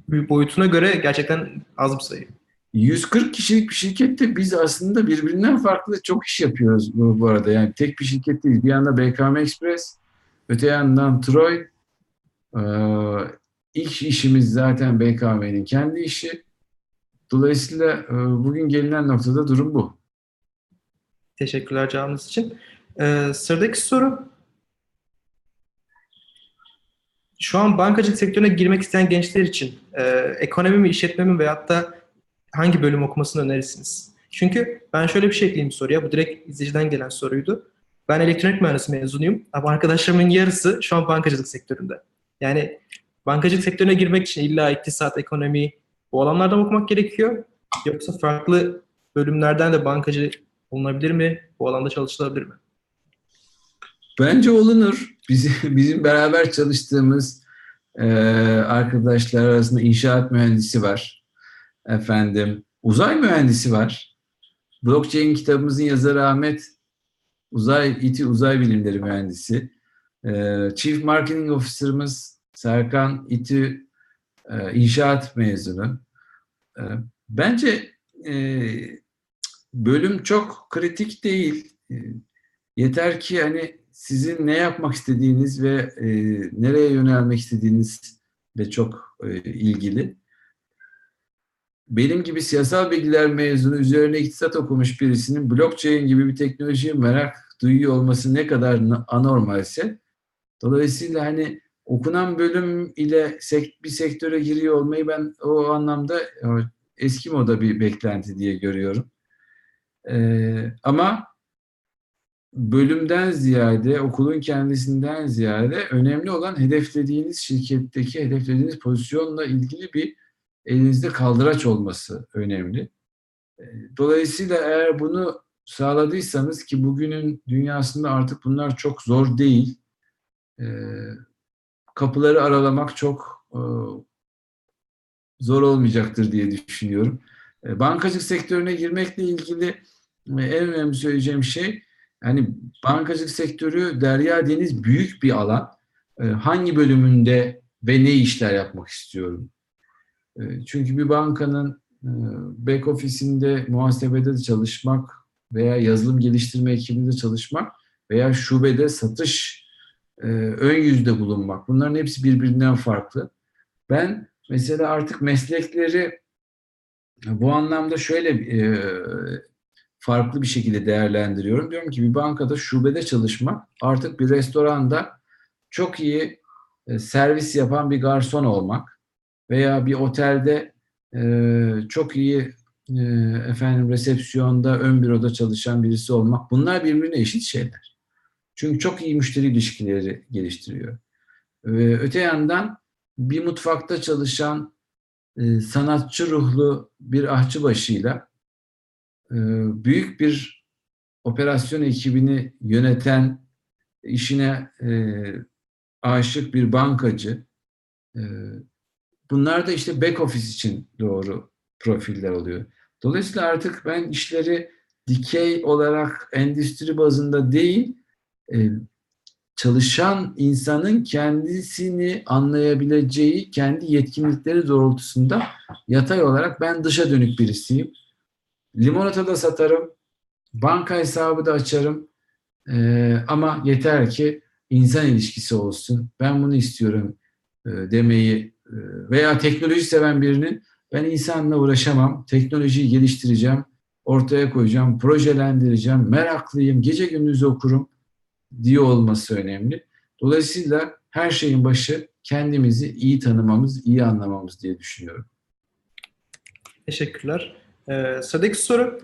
boyutuna göre gerçekten az bir sayı. 140 kişilik bir şirkette biz aslında birbirinden farklı çok iş yapıyoruz bu, bu arada. Yani tek bir şirket değil. Bir yanda BKM Express, öte yandan Troy. Ee, ilk işimiz zaten BKM'nin kendi işi. Dolayısıyla e, bugün gelinen noktada durum bu. Teşekkürler cevabınız için. Ee, sıradaki soru. Şu an bankacılık sektörüne girmek isteyen gençler için e, ekonomi mi, işletme mi veyahut da hangi bölüm okumasını önerirsiniz? Çünkü ben şöyle bir şey ekleyeyim soruya. Bu direkt izleyiciden gelen soruydu. Ben elektronik mühendisi mezunuyum ama arkadaşlarımın yarısı şu an bankacılık sektöründe. Yani bankacılık sektörüne girmek için illa iktisat, ekonomi bu alanlardan okumak gerekiyor. Yoksa farklı bölümlerden de bankacı olunabilir mi? Bu alanda çalışılabilir mi? Bence olunur. Bizim, bizim beraber çalıştığımız e, arkadaşlar arasında inşaat mühendisi var. Efendim, uzay mühendisi var. Blockchain kitabımızın yazarı Ahmet Uzay İTÜ Uzay Bilimleri mühendisi. E, Chief Marketing Officer'ımız Serkan İTÜ e, inşaat mezunu. E, bence e, bölüm çok kritik değil. E, yeter ki hani sizin ne yapmak istediğiniz ve e, nereye yönelmek istediğinizle çok e, ilgili. Benim gibi siyasal bilgiler mezunu üzerine iktisat okumuş birisinin blockchain gibi bir teknolojiye merak duyuyor olması ne kadar anormalse dolayısıyla hani okunan bölüm ile bir sektöre giriyor olmayı ben o anlamda eski moda bir beklenti diye görüyorum. Ee, ama bölümden ziyade, okulun kendisinden ziyade önemli olan hedeflediğiniz şirketteki, hedeflediğiniz pozisyonla ilgili bir elinizde kaldıraç olması önemli. Dolayısıyla eğer bunu sağladıysanız ki bugünün dünyasında artık bunlar çok zor değil. Kapıları aralamak çok zor olmayacaktır diye düşünüyorum. Bankacılık sektörüne girmekle ilgili en önemli söyleyeceğim şey yani bankacılık sektörü derya deniz büyük bir alan. Hangi bölümünde ve ne işler yapmak istiyorum? Çünkü bir bankanın back ofisinde muhasebede de çalışmak veya yazılım geliştirme ekibinde çalışmak veya şubede satış ön yüzde bulunmak. Bunların hepsi birbirinden farklı. Ben mesela artık meslekleri bu anlamda şöyle farklı bir şekilde değerlendiriyorum. Diyorum ki bir bankada şubede çalışmak artık bir restoranda çok iyi servis yapan bir garson olmak veya bir otelde çok iyi efendim resepsiyonda ön büroda çalışan birisi olmak bunlar birbirine eşit şeyler. Çünkü çok iyi müşteri ilişkileri geliştiriyor. Ve öte yandan bir mutfakta çalışan sanatçı ruhlu bir ahçıbaşıyla büyük bir operasyon ekibini yöneten işine e, aşık bir bankacı. E, bunlar da işte back office için doğru profiller oluyor. Dolayısıyla artık ben işleri dikey olarak endüstri bazında değil, e, çalışan insanın kendisini anlayabileceği kendi yetkinlikleri doğrultusunda yatay olarak ben dışa dönük birisiyim. Limonata da satarım, banka hesabı da açarım Ee, ama yeter ki insan ilişkisi olsun. Ben bunu istiyorum e, demeyi e, veya teknoloji seven birinin ben insanla uğraşamam, teknolojiyi geliştireceğim, ortaya koyacağım, projelendireceğim, meraklıyım, gece gündüz okurum diye olması önemli. Dolayısıyla her şeyin başı kendimizi iyi tanımamız, iyi anlamamız diye düşünüyorum. Teşekkürler. Ee, sıradaki soru.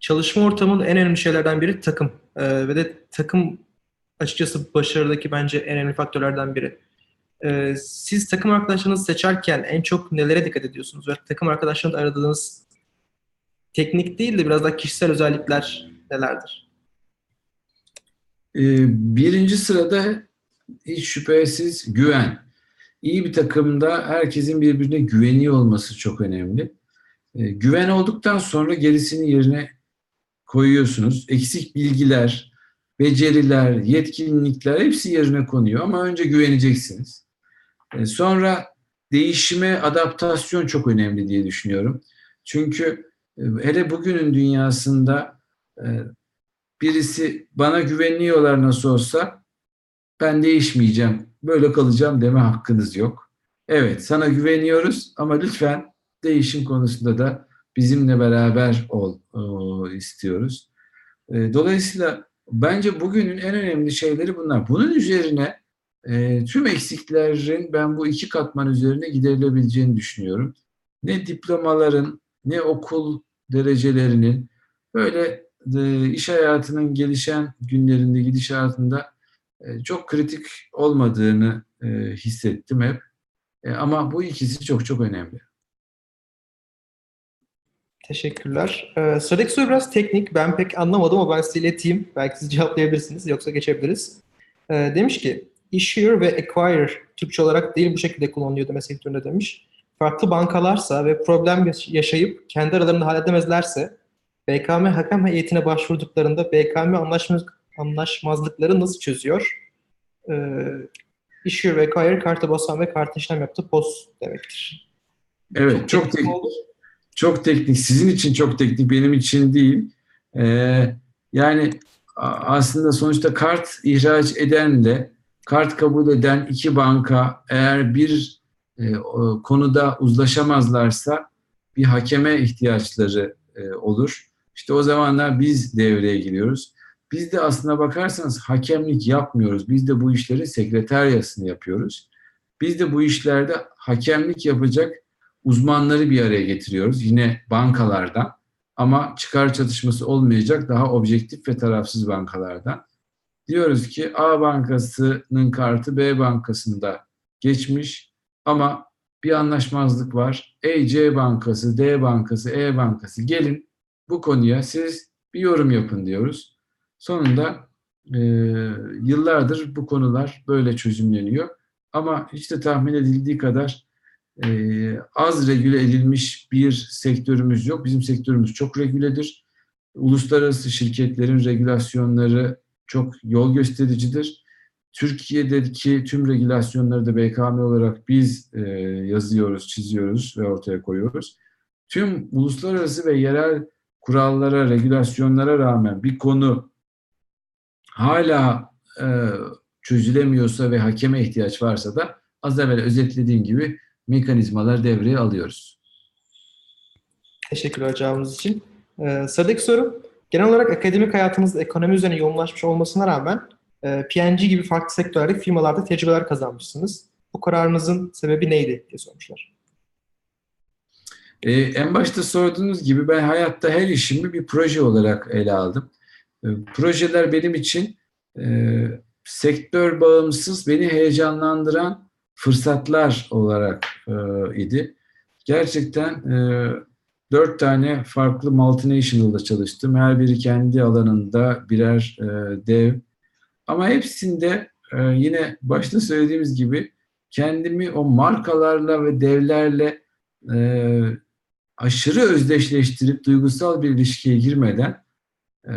Çalışma ortamının en önemli şeylerden biri takım. Ee, ve de takım açıkçası başarıdaki bence en önemli faktörlerden biri. Ee, siz takım arkadaşlarınızı seçerken en çok nelere dikkat ediyorsunuz? Ve takım arkadaşlarınızı aradığınız teknik değil de biraz daha kişisel özellikler nelerdir? Ee, birinci sırada hiç şüphesiz güven. İyi bir takımda herkesin birbirine güveniyor olması çok önemli. Ee, güven olduktan sonra gerisini yerine koyuyorsunuz. Eksik bilgiler, beceriler, yetkinlikler hepsi yerine konuyor ama önce güveneceksiniz. Ee, sonra değişime adaptasyon çok önemli diye düşünüyorum. Çünkü e, hele bugünün dünyasında e, birisi bana güveniyorlar nasıl olsa ben değişmeyeceğim, böyle kalacağım deme hakkınız yok. Evet sana güveniyoruz ama lütfen değişim konusunda da bizimle beraber ol istiyoruz. E, dolayısıyla bence bugünün en önemli şeyleri bunlar. Bunun üzerine e, tüm eksiklerin ben bu iki katman üzerine giderilebileceğini düşünüyorum. Ne diplomaların ne okul derecelerinin böyle e, iş hayatının gelişen günlerinde gidişatında e, çok kritik olmadığını e, hissettim hep. E, ama bu ikisi çok çok önemli. Teşekkürler. Ee, sıradaki soru biraz teknik. Ben pek anlamadım ama ben size ileteyim. Belki siz cevaplayabilirsiniz yoksa geçebiliriz. Ee, demiş ki issuer ve acquire Türkçe olarak değil bu şekilde kullanılıyor deme sektöründe demiş. Farklı bankalarsa ve problem yaşayıp kendi aralarında halledemezlerse BKM hakem heyetine başvurduklarında BKM anlaşmaz, anlaşmazlıkları nasıl çözüyor? Ee, issuer ve acquire karta basan ve kartı işlem yaptı post demektir. Evet çok, çok teknik. Oldu. Çok teknik. Sizin için çok teknik, benim için değil. Ee, yani aslında sonuçta kart ihraç edenle kart kabul eden iki banka eğer bir e, konuda uzlaşamazlarsa bir hakeme ihtiyaçları e, olur. İşte o zamanlar biz devreye giriyoruz. Biz de aslına bakarsanız hakemlik yapmıyoruz. Biz de bu işlerin sekreteryasını yapıyoruz. Biz de bu işlerde hakemlik yapacak uzmanları bir araya getiriyoruz. Yine bankalardan ama çıkar çatışması olmayacak daha objektif ve tarafsız bankalardan. Diyoruz ki A bankasının kartı B bankasında geçmiş ama bir anlaşmazlık var. Ey C bankası, D bankası, E bankası gelin bu konuya siz bir yorum yapın diyoruz. Sonunda e, yıllardır bu konular böyle çözümleniyor. Ama hiç de tahmin edildiği kadar e, az regüle edilmiş bir sektörümüz yok. Bizim sektörümüz çok regüledir. Uluslararası şirketlerin regülasyonları çok yol göstericidir. Türkiye'deki tüm regülasyonları da BKM olarak biz e, yazıyoruz, çiziyoruz ve ortaya koyuyoruz. Tüm uluslararası ve yerel kurallara, regülasyonlara rağmen bir konu hala e, çözülemiyorsa ve hakeme ihtiyaç varsa da az evvel özetlediğim gibi mekanizmalar devreye alıyoruz. Teşekkürler cevabınız için. Ee, sıradaki soru. Genel olarak akademik hayatınızda ekonomi üzerine yoğunlaşmış olmasına rağmen e, PNG gibi farklı sektörlerde firmalarda tecrübeler kazanmışsınız. Bu kararınızın sebebi neydi diye sormuşlar. Ee, en başta sorduğunuz gibi ben hayatta her işimi bir proje olarak ele aldım. E, projeler benim için e, sektör bağımsız, beni heyecanlandıran fırsatlar olarak e, idi. Gerçekten e, dört tane farklı multinational'da çalıştım. Her biri kendi alanında birer e, dev. Ama hepsinde e, yine başta söylediğimiz gibi kendimi o markalarla ve devlerle e, aşırı özdeşleştirip duygusal bir ilişkiye girmeden e,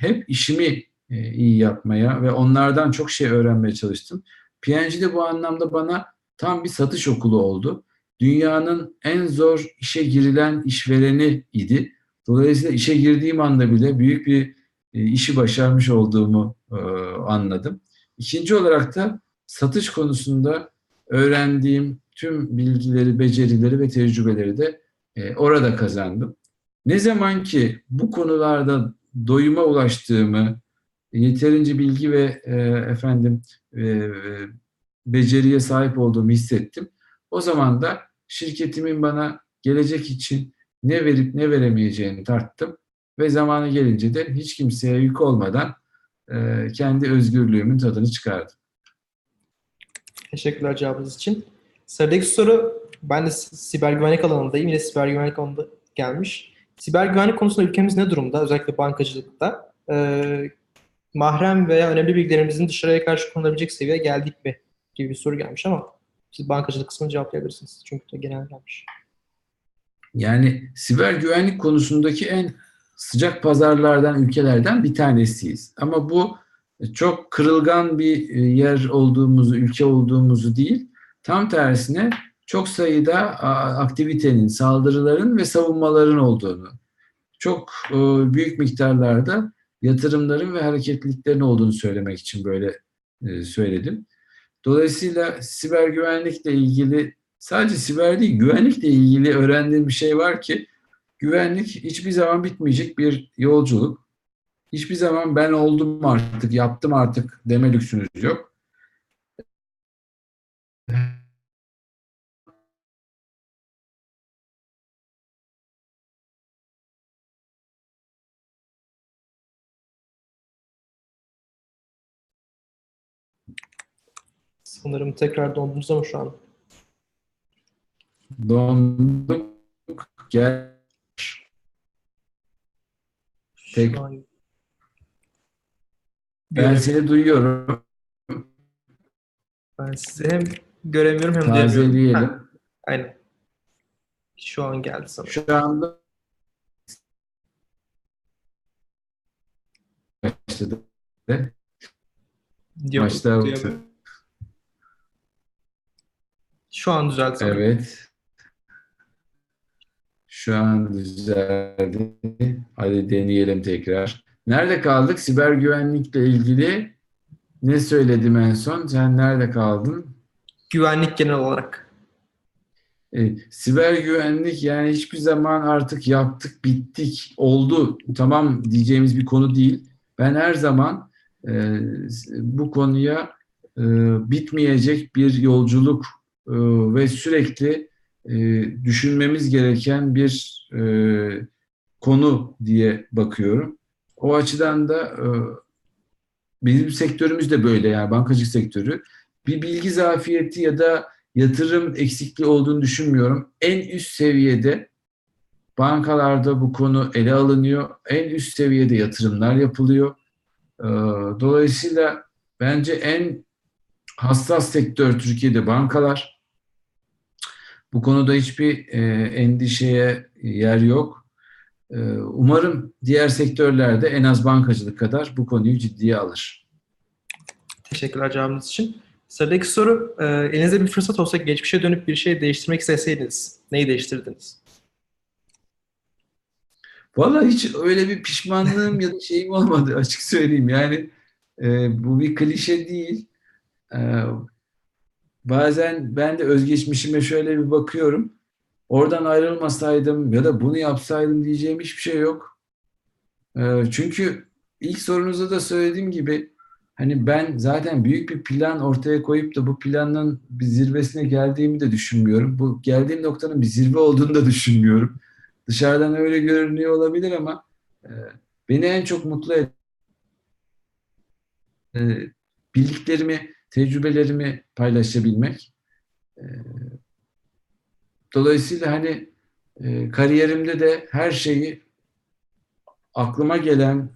hep işimi e, iyi yapmaya ve onlardan çok şey öğrenmeye çalıştım. PNG de bu anlamda bana tam bir satış okulu oldu. Dünyanın en zor işe girilen işvereni idi. Dolayısıyla işe girdiğim anda bile büyük bir e, işi başarmış olduğumu e, anladım. İkinci olarak da satış konusunda öğrendiğim tüm bilgileri, becerileri ve tecrübeleri de e, orada kazandım. Ne zaman ki bu konularda doyuma ulaştığımı, yeterince bilgi ve efendim beceriye sahip olduğumu hissettim. O zaman da şirketimin bana gelecek için ne verip ne veremeyeceğini tarttım ve zamanı gelince de hiç kimseye yük olmadan e, kendi özgürlüğümün tadını çıkardım. Teşekkürler cevabınız için. Sıradaki soru, ben de siber güvenlik alanındayım. Yine siber güvenlik alanında gelmiş. Siber güvenlik konusunda ülkemiz ne durumda? Özellikle bankacılıkta. Ee, mahrem veya önemli bilgilerimizin dışarıya karşı konulabilecek seviyeye geldik mi? Gibi bir soru gelmiş ama siz bankacılık kısmını cevaplayabilirsiniz. Çünkü de genel gelmiş. Yani siber güvenlik konusundaki en sıcak pazarlardan, ülkelerden bir tanesiyiz. Ama bu çok kırılgan bir yer olduğumuzu, ülke olduğumuzu değil, tam tersine çok sayıda aktivitenin, saldırıların ve savunmaların olduğunu, çok büyük miktarlarda yatırımların ve hareketliliklerin olduğunu söylemek için böyle söyledim. Dolayısıyla siber güvenlikle ilgili sadece siber değil, güvenlikle ilgili öğrendiğim bir şey var ki güvenlik hiçbir zaman bitmeyecek bir yolculuk. Hiçbir zaman ben oldum artık, yaptım artık deme lüksünüz yok. Sanırım tekrar dondunuz ama şu an. Donduk. Gel. Tek. Ben seni duyuyorum. Ben sizi hem göremiyorum hem duyamıyorum. Tazeleyelim. Ha, Aynen. Şu an geldi sanırım. Şu anda başladı. Yok, Başta. Şu an düzeldi sanırım. Evet. Şu an düzeldi. Hadi deneyelim tekrar. Nerede kaldık? Siber güvenlikle ilgili ne söyledim en son? Sen nerede kaldın? Güvenlik genel olarak. E, siber güvenlik yani hiçbir zaman artık yaptık, bittik, oldu, tamam diyeceğimiz bir konu değil. Ben her zaman e, bu konuya e, bitmeyecek bir yolculuk e, ve sürekli e, düşünmemiz gereken bir e, konu diye bakıyorum. O açıdan da e, bizim sektörümüz de böyle yani bankacılık sektörü. Bir bilgi zafiyeti ya da yatırım eksikliği olduğunu düşünmüyorum. En üst seviyede bankalarda bu konu ele alınıyor. En üst seviyede yatırımlar yapılıyor. Ee, Dolayısıyla bence en hassas sektör Türkiye'de bankalar. Bu konuda hiçbir e, endişeye yer yok. E, umarım diğer sektörlerde en az bankacılık kadar bu konuyu ciddiye alır. Teşekkürler cevabınız için. Sıradaki soru, e, elinizde bir fırsat olsa geçmişe dönüp bir şey değiştirmek isteseydiniz, neyi değiştirirdiniz? Valla hiç öyle bir pişmanlığım ya da şeyim olmadı açık söyleyeyim. Yani e, bu bir klişe değil. E, bazen ben de özgeçmişime şöyle bir bakıyorum. Oradan ayrılmasaydım ya da bunu yapsaydım diyeceğim hiçbir şey yok. E, çünkü ilk sorunuzda da söylediğim gibi hani ben zaten büyük bir plan ortaya koyup da bu planın bir zirvesine geldiğimi de düşünmüyorum. Bu geldiğim noktanın bir zirve olduğunu da düşünmüyorum. Dışarıdan öyle görünüyor olabilir ama e, beni en çok mutlu eden e, bildiklerimi, tecrübelerimi paylaşabilmek. E, dolayısıyla hani e, kariyerimde de her şeyi aklıma gelen,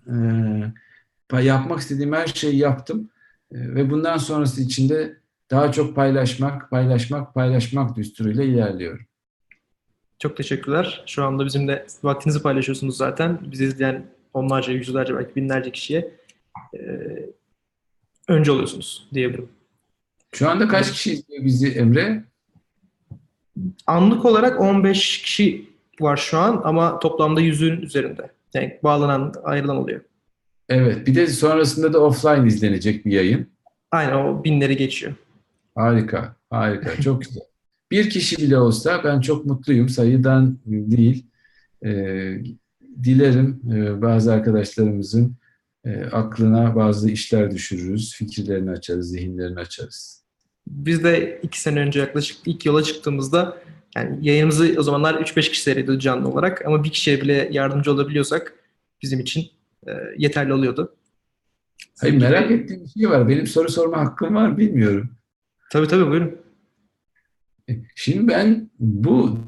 e, yapmak istediğim her şeyi yaptım. E, ve bundan sonrası için de daha çok paylaşmak, paylaşmak, paylaşmak düsturuyla ilerliyorum. Çok teşekkürler. Şu anda bizimle vaktinizi paylaşıyorsunuz zaten. Bizi izleyen onlarca, yüzlerce, belki binlerce kişiye e, önce oluyorsunuz diyebilirim. Şu anda kaç kişi izliyor bizi Emre? Anlık olarak 15 kişi var şu an ama toplamda 100'ün üzerinde. Yani bağlanan, ayrılan oluyor. Evet. Bir de sonrasında da offline izlenecek bir yayın. Aynen o binleri geçiyor. Harika, harika. Çok güzel. Bir kişi bile olsa ben çok mutluyum. Sayıdan değil. Ee, dilerim e, bazı arkadaşlarımızın e, aklına bazı işler düşürürüz. Fikirlerini açarız, zihinlerini açarız. Biz de iki sene önce yaklaşık ilk yola çıktığımızda yani yayınımızı o zamanlar 3-5 kişi seyrediyordu canlı olarak ama bir kişiye bile yardımcı olabiliyorsak bizim için e, yeterli oluyordu. Hayır, merak ettiğim bir şey var. Benim soru sorma hakkım var, bilmiyorum. Tabii tabii buyurun. Şimdi ben bu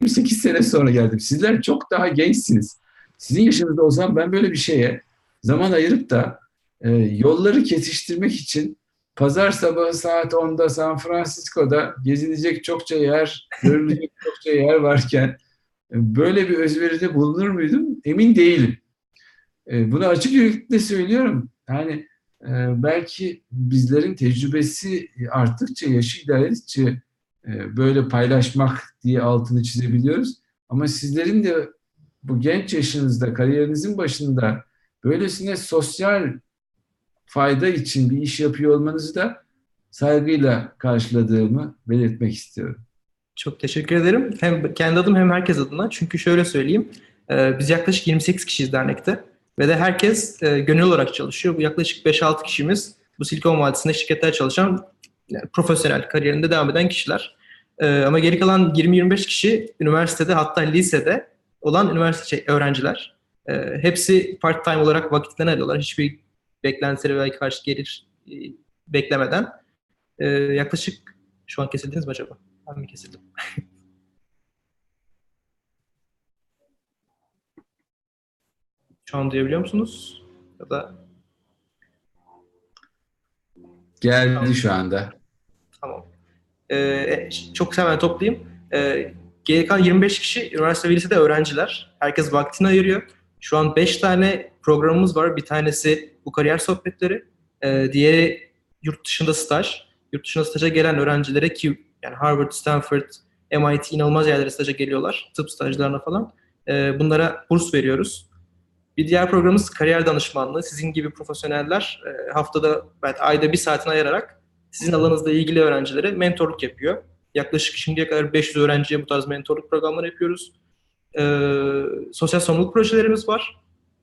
28 sene sonra geldim. Sizler çok daha gençsiniz. Sizin yaşınızda olsam ben böyle bir şeye zaman ayırıp da e, yolları kesiştirmek için pazar sabahı saat 10'da San Francisco'da gezilecek çokça yer, görülecek çokça yer varken e, böyle bir özveride bulunur muydum? Emin değilim. E, bunu açık yüreklilikle söylüyorum. Yani e, belki bizlerin tecrübesi arttıkça, yaşı ilerledikçe e, böyle paylaşmak diye altını çizebiliyoruz. Ama sizlerin de bu genç yaşınızda, kariyerinizin başında böylesine sosyal fayda için bir iş yapıyor olmanızı da saygıyla karşıladığımı belirtmek istiyorum. Çok teşekkür ederim. Hem kendi adım hem herkes adına. Çünkü şöyle söyleyeyim. e, Biz yaklaşık 28 kişiyiz dernekte. Ve de herkes e, gönüllü olarak çalışıyor. Bu yaklaşık 5-6 kişimiz bu Silikon Vadisi'nde şirketler çalışan yani profesyonel kariyerinde devam eden kişiler. E, ama geri kalan 20-25 kişi üniversitede hatta lisede olan üniversite şey, öğrenciler. E, hepsi part time olarak vakitlerini alıyorlar. Hiçbir beklentileri veya karşı gelir e, beklemeden. E, yaklaşık şu an kesildiniz mi acaba? Ben mi kesildim? Şu an duyabiliyor musunuz? Ya da Geldi şu anda. tamam. Ee, çok hemen toplayayım. Ee, geri kalan 25 kişi üniversite ve lisede öğrenciler. Herkes vaktini ayırıyor. Şu an 5 tane programımız var. Bir tanesi bu kariyer sohbetleri. Ee, diğeri yurt dışında staj. Yurt dışında staja gelen öğrencilere ki yani Harvard, Stanford, MIT inanılmaz yerlere staja geliyorlar. Tıp stajlarına falan. Ee, bunlara burs veriyoruz. Bir diğer programımız kariyer danışmanlığı. Sizin gibi profesyoneller e, haftada belki ayda bir saatini ayırarak sizin alanınızla ilgili öğrencilere mentorluk yapıyor. Yaklaşık şimdiye kadar 500 öğrenciye bu tarz mentorluk programları yapıyoruz. Ee, sosyal sorumluluk projelerimiz var.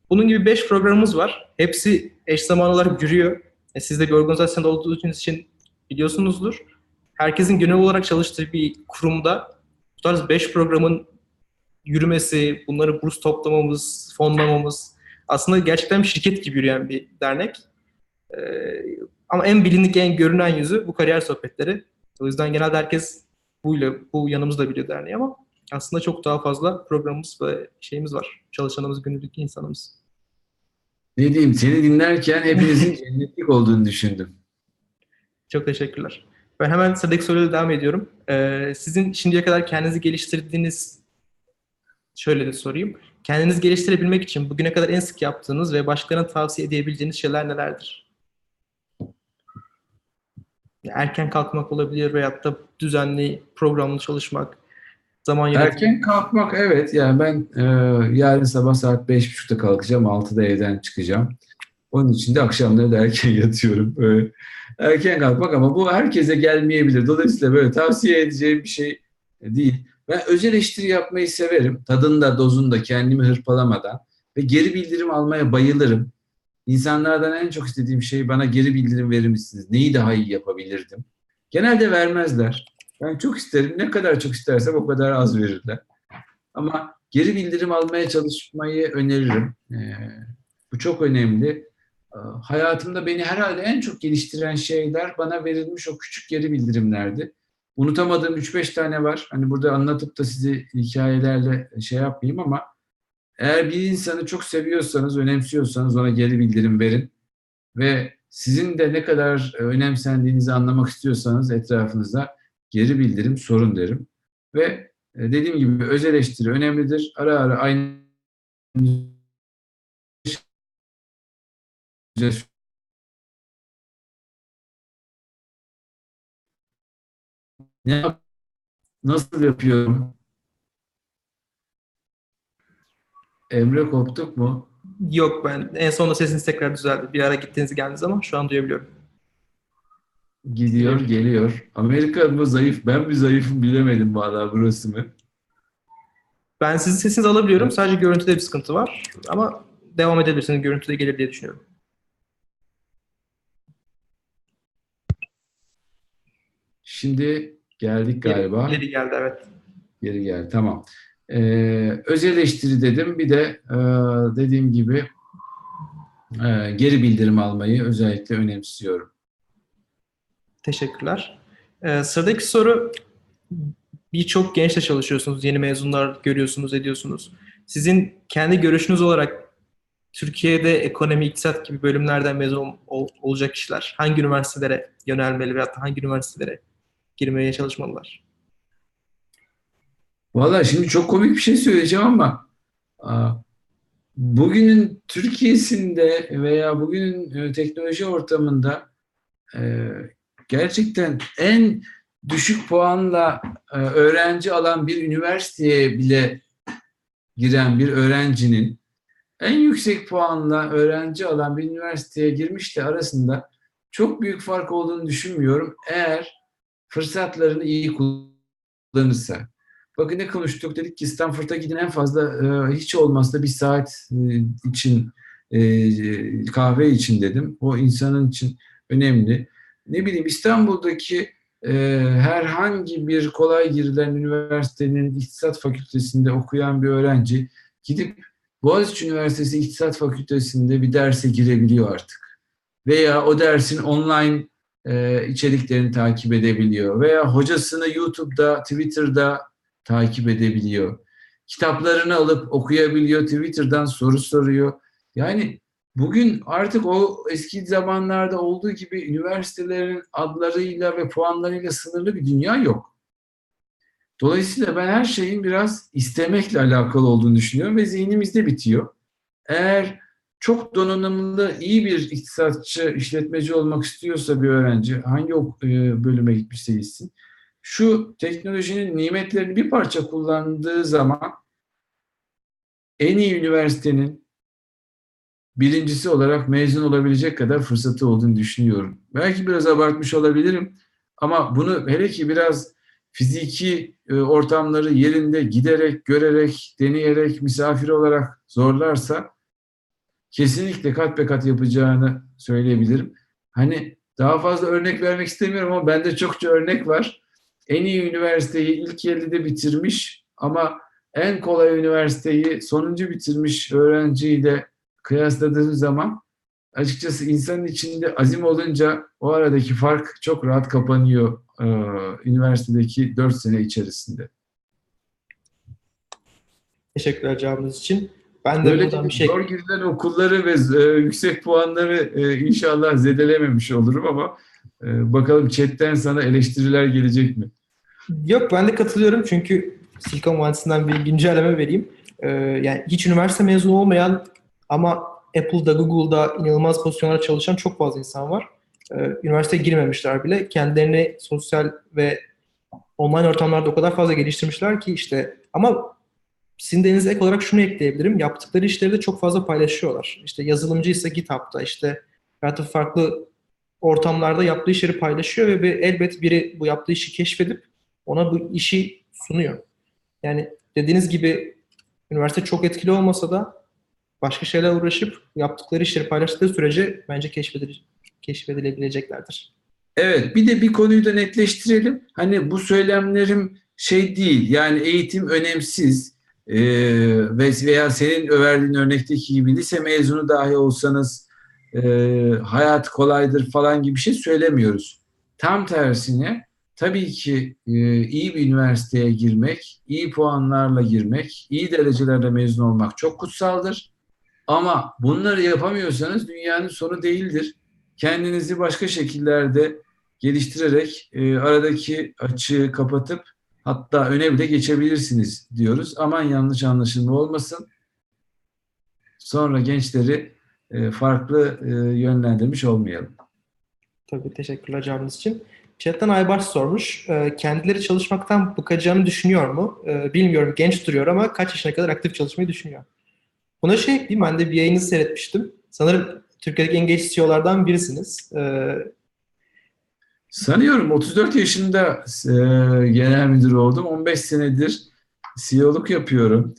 Bunun gibi 5 programımız var. Hepsi eş zamanlı olarak yürüyor. E, siz de bir organizasyonda olduğunuz için biliyorsunuzdur. Herkesin gönüllü olarak çalıştığı bir kurumda bu tarz 5 programın yürümesi, bunları burs toplamamız, fonlamamız aslında gerçekten bir şirket gibi yürüyen bir dernek. Ee, ama en bilindik, en görünen yüzü bu kariyer sohbetleri. O yüzden genelde herkes buyla, bu yanımızda biliyor derneği ama aslında çok daha fazla programımız ve şeyimiz var. Çalışanımız, günlük insanımız. Ne diyeyim seni dinlerken hepinizin cennetlik olduğunu düşündüm. Çok teşekkürler. Ben hemen sıradaki soruyla devam ediyorum. Ee, sizin şimdiye kadar kendinizi geliştirdiğiniz şöyle de sorayım. Kendinizi geliştirebilmek için bugüne kadar en sık yaptığınız ve başkalarına tavsiye edebileceğiniz şeyler nelerdir? Erken kalkmak olabilir veyahut da düzenli programlı çalışmak, zaman yönetimi. Erken kalkmak evet yani ben e, yarın sabah saat 5.30'da kalkacağım 6'da evden çıkacağım. Onun için de akşamları da erken yatıyorum. Böyle erken kalkmak ama bu herkese gelmeyebilir. Dolayısıyla böyle tavsiye edeceğim bir şey değil. Ben öz eleştiri yapmayı severim. Tadında, dozunda kendimi hırpalamadan ve geri bildirim almaya bayılırım. İnsanlardan en çok istediğim şey bana geri bildirim verir misiniz? Neyi daha iyi yapabilirdim? Genelde vermezler. Ben çok isterim. Ne kadar çok istersem o kadar az verirler. Ama geri bildirim almaya çalışmayı öneririm. Ee, bu çok önemli. Ee, Hayatımda beni herhalde en çok geliştiren şeyler bana verilmiş o küçük geri bildirimlerdi. Unutamadığım 3-5 tane var. Hani burada anlatıp da sizi hikayelerle şey yapmayayım ama Eğer bir insanı çok seviyorsanız, önemsiyorsanız ona geri bildirim verin. Ve sizin de ne kadar önemsendiğinizi anlamak istiyorsanız etrafınızda geri bildirim sorun derim. Ve e, dediğim gibi öz eleştiri önemlidir. Ara ara aynı ne yap nasıl yapıyorum? Emre koptuk mu? Yok ben en sonunda sesiniz tekrar düzeldi. Bir ara gittiniz geldiniz ama şu an duyabiliyorum. Gidiyor, geliyor. Amerika mı zayıf, ben mi zayıfım bilemedim valla burası mı? Ben sizin sesinizi alabiliyorum. Sadece görüntüde bir sıkıntı var. Ama devam edebilirsiniz. Görüntüde gelir diye düşünüyorum. Şimdi geldik Geri- galiba. Geri, geldi evet. Geri geldi, tamam. Ee, öz eleştiri dedim. Bir de e, dediğim gibi e, geri bildirim almayı özellikle önemsiyorum. Teşekkürler. Ee, sıradaki soru birçok gençle çalışıyorsunuz. Yeni mezunlar görüyorsunuz, ediyorsunuz. Sizin kendi görüşünüz olarak Türkiye'de ekonomi, iktisat gibi bölümlerden mezun ol- ol- olacak kişiler hangi üniversitelere yönelmeli da hangi üniversitelere girmeye çalışmalılar? Valla şimdi çok komik bir şey söyleyeceğim ama bugünün Türkiye'sinde veya bugünün e, teknoloji ortamında e, gerçekten en düşük puanla e, öğrenci alan bir üniversiteye bile giren bir öğrencinin en yüksek puanla öğrenci alan bir üniversiteye girmiş de arasında çok büyük fark olduğunu düşünmüyorum. Eğer fırsatlarını iyi kullanırsa. Bakın ne konuştuk dedik ki Stanford'a gidin en fazla e, hiç olmazsa bir saat e, için e, kahve için dedim. O insanın için önemli. Ne bileyim İstanbul'daki herhangi bir kolay girilen üniversitenin iktisat fakültesinde okuyan bir öğrenci gidip Boğaziçi Üniversitesi İktisat Fakültesi'nde bir derse girebiliyor artık. Veya o dersin online e, içeriklerini takip edebiliyor. Veya hocasını YouTube'da, Twitter'da takip edebiliyor. Kitaplarını alıp okuyabiliyor, Twitter'dan soru soruyor. Yani bugün artık o eski zamanlarda olduğu gibi üniversitelerin adlarıyla ve puanlarıyla sınırlı bir dünya yok. Dolayısıyla ben her şeyin biraz istemekle alakalı olduğunu düşünüyorum ve zihnimizde bitiyor. Eğer çok donanımlı, iyi bir iktisatçı, işletmeci olmak istiyorsa bir öğrenci, hangi e, bölüme gitmişse gitsin, şu teknolojinin nimetlerini bir parça kullandığı zaman en iyi üniversitenin birincisi olarak mezun olabilecek kadar fırsatı olduğunu düşünüyorum. Belki biraz abartmış olabilirim ama bunu hele ki biraz fiziki e, ortamları yerinde giderek, görerek, deneyerek, misafir olarak zorlarsa kesinlikle kat be kat yapacağını söyleyebilirim. Hani daha fazla örnek vermek istemiyorum ama bende çokça örnek var. En iyi üniversiteyi ilk 50'de bitirmiş ama en kolay üniversiteyi sonuncu bitirmiş öğrenciyle kıyasladığım zaman açıkçası insanın içinde azim olunca o aradaki fark çok rahat kapanıyor e, üniversitedeki 4 sene içerisinde. Teşekkürler cevabınız için. Ben de Böylece bir şey zor girilen okulları ve e, yüksek puanları e, inşallah zedelememiş olurum ama e, bakalım chatten sana eleştiriler gelecek mi? Yok ben de katılıyorum çünkü Silikon Vadisi'nden bir güncelleme vereyim. Ee, yani hiç üniversite mezunu olmayan ama Apple'da, Google'da inanılmaz pozisyonlarda çalışan çok fazla insan var. Ee, üniversiteye girmemişler bile. Kendilerini sosyal ve online ortamlarda o kadar fazla geliştirmişler ki işte ama sizin denize ek olarak şunu ekleyebilirim. Yaptıkları işleri de çok fazla paylaşıyorlar. İşte yazılımcıysa GitHub'da işte veya da farklı ortamlarda yaptığı işleri paylaşıyor ve bir, elbet biri bu yaptığı işi keşfedip ona bu işi sunuyor. Yani dediğiniz gibi üniversite çok etkili olmasa da başka şeyler uğraşıp yaptıkları işleri paylaştığı sürece bence keşfedile- keşfedilebileceklerdir. Evet, bir de bir konuyu da netleştirelim. Hani bu söylemlerim şey değil, yani eğitim önemsiz e, ve veya senin verdiğin örnekteki gibi lise mezunu dahi olsanız e, hayat kolaydır falan gibi bir şey söylemiyoruz. Tam tersine tabii ki e, iyi bir üniversiteye girmek, iyi puanlarla girmek, iyi derecelerle mezun olmak çok kutsaldır. Ama bunları yapamıyorsanız dünyanın sonu değildir. Kendinizi başka şekillerde geliştirerek e, aradaki açığı kapatıp hatta öne bile geçebilirsiniz diyoruz. Aman yanlış anlaşılma olmasın. Sonra gençleri e, farklı e, yönlendirmiş olmayalım. Tabii teşekkürler cevabınız için. Chatten Aybars sormuş. E, kendileri çalışmaktan bıkacağını düşünüyor mu? E, bilmiyorum genç duruyor ama kaç yaşına kadar aktif çalışmayı düşünüyor? Buna şey ekleyeyim. Ben de bir yayınınızı seyretmiştim. Sanırım Türkiye'deki en genç CEO'lardan birisiniz. E, Sanıyorum 34 yaşında e, genel müdür oldum. 15 senedir CEO'luk yapıyorum.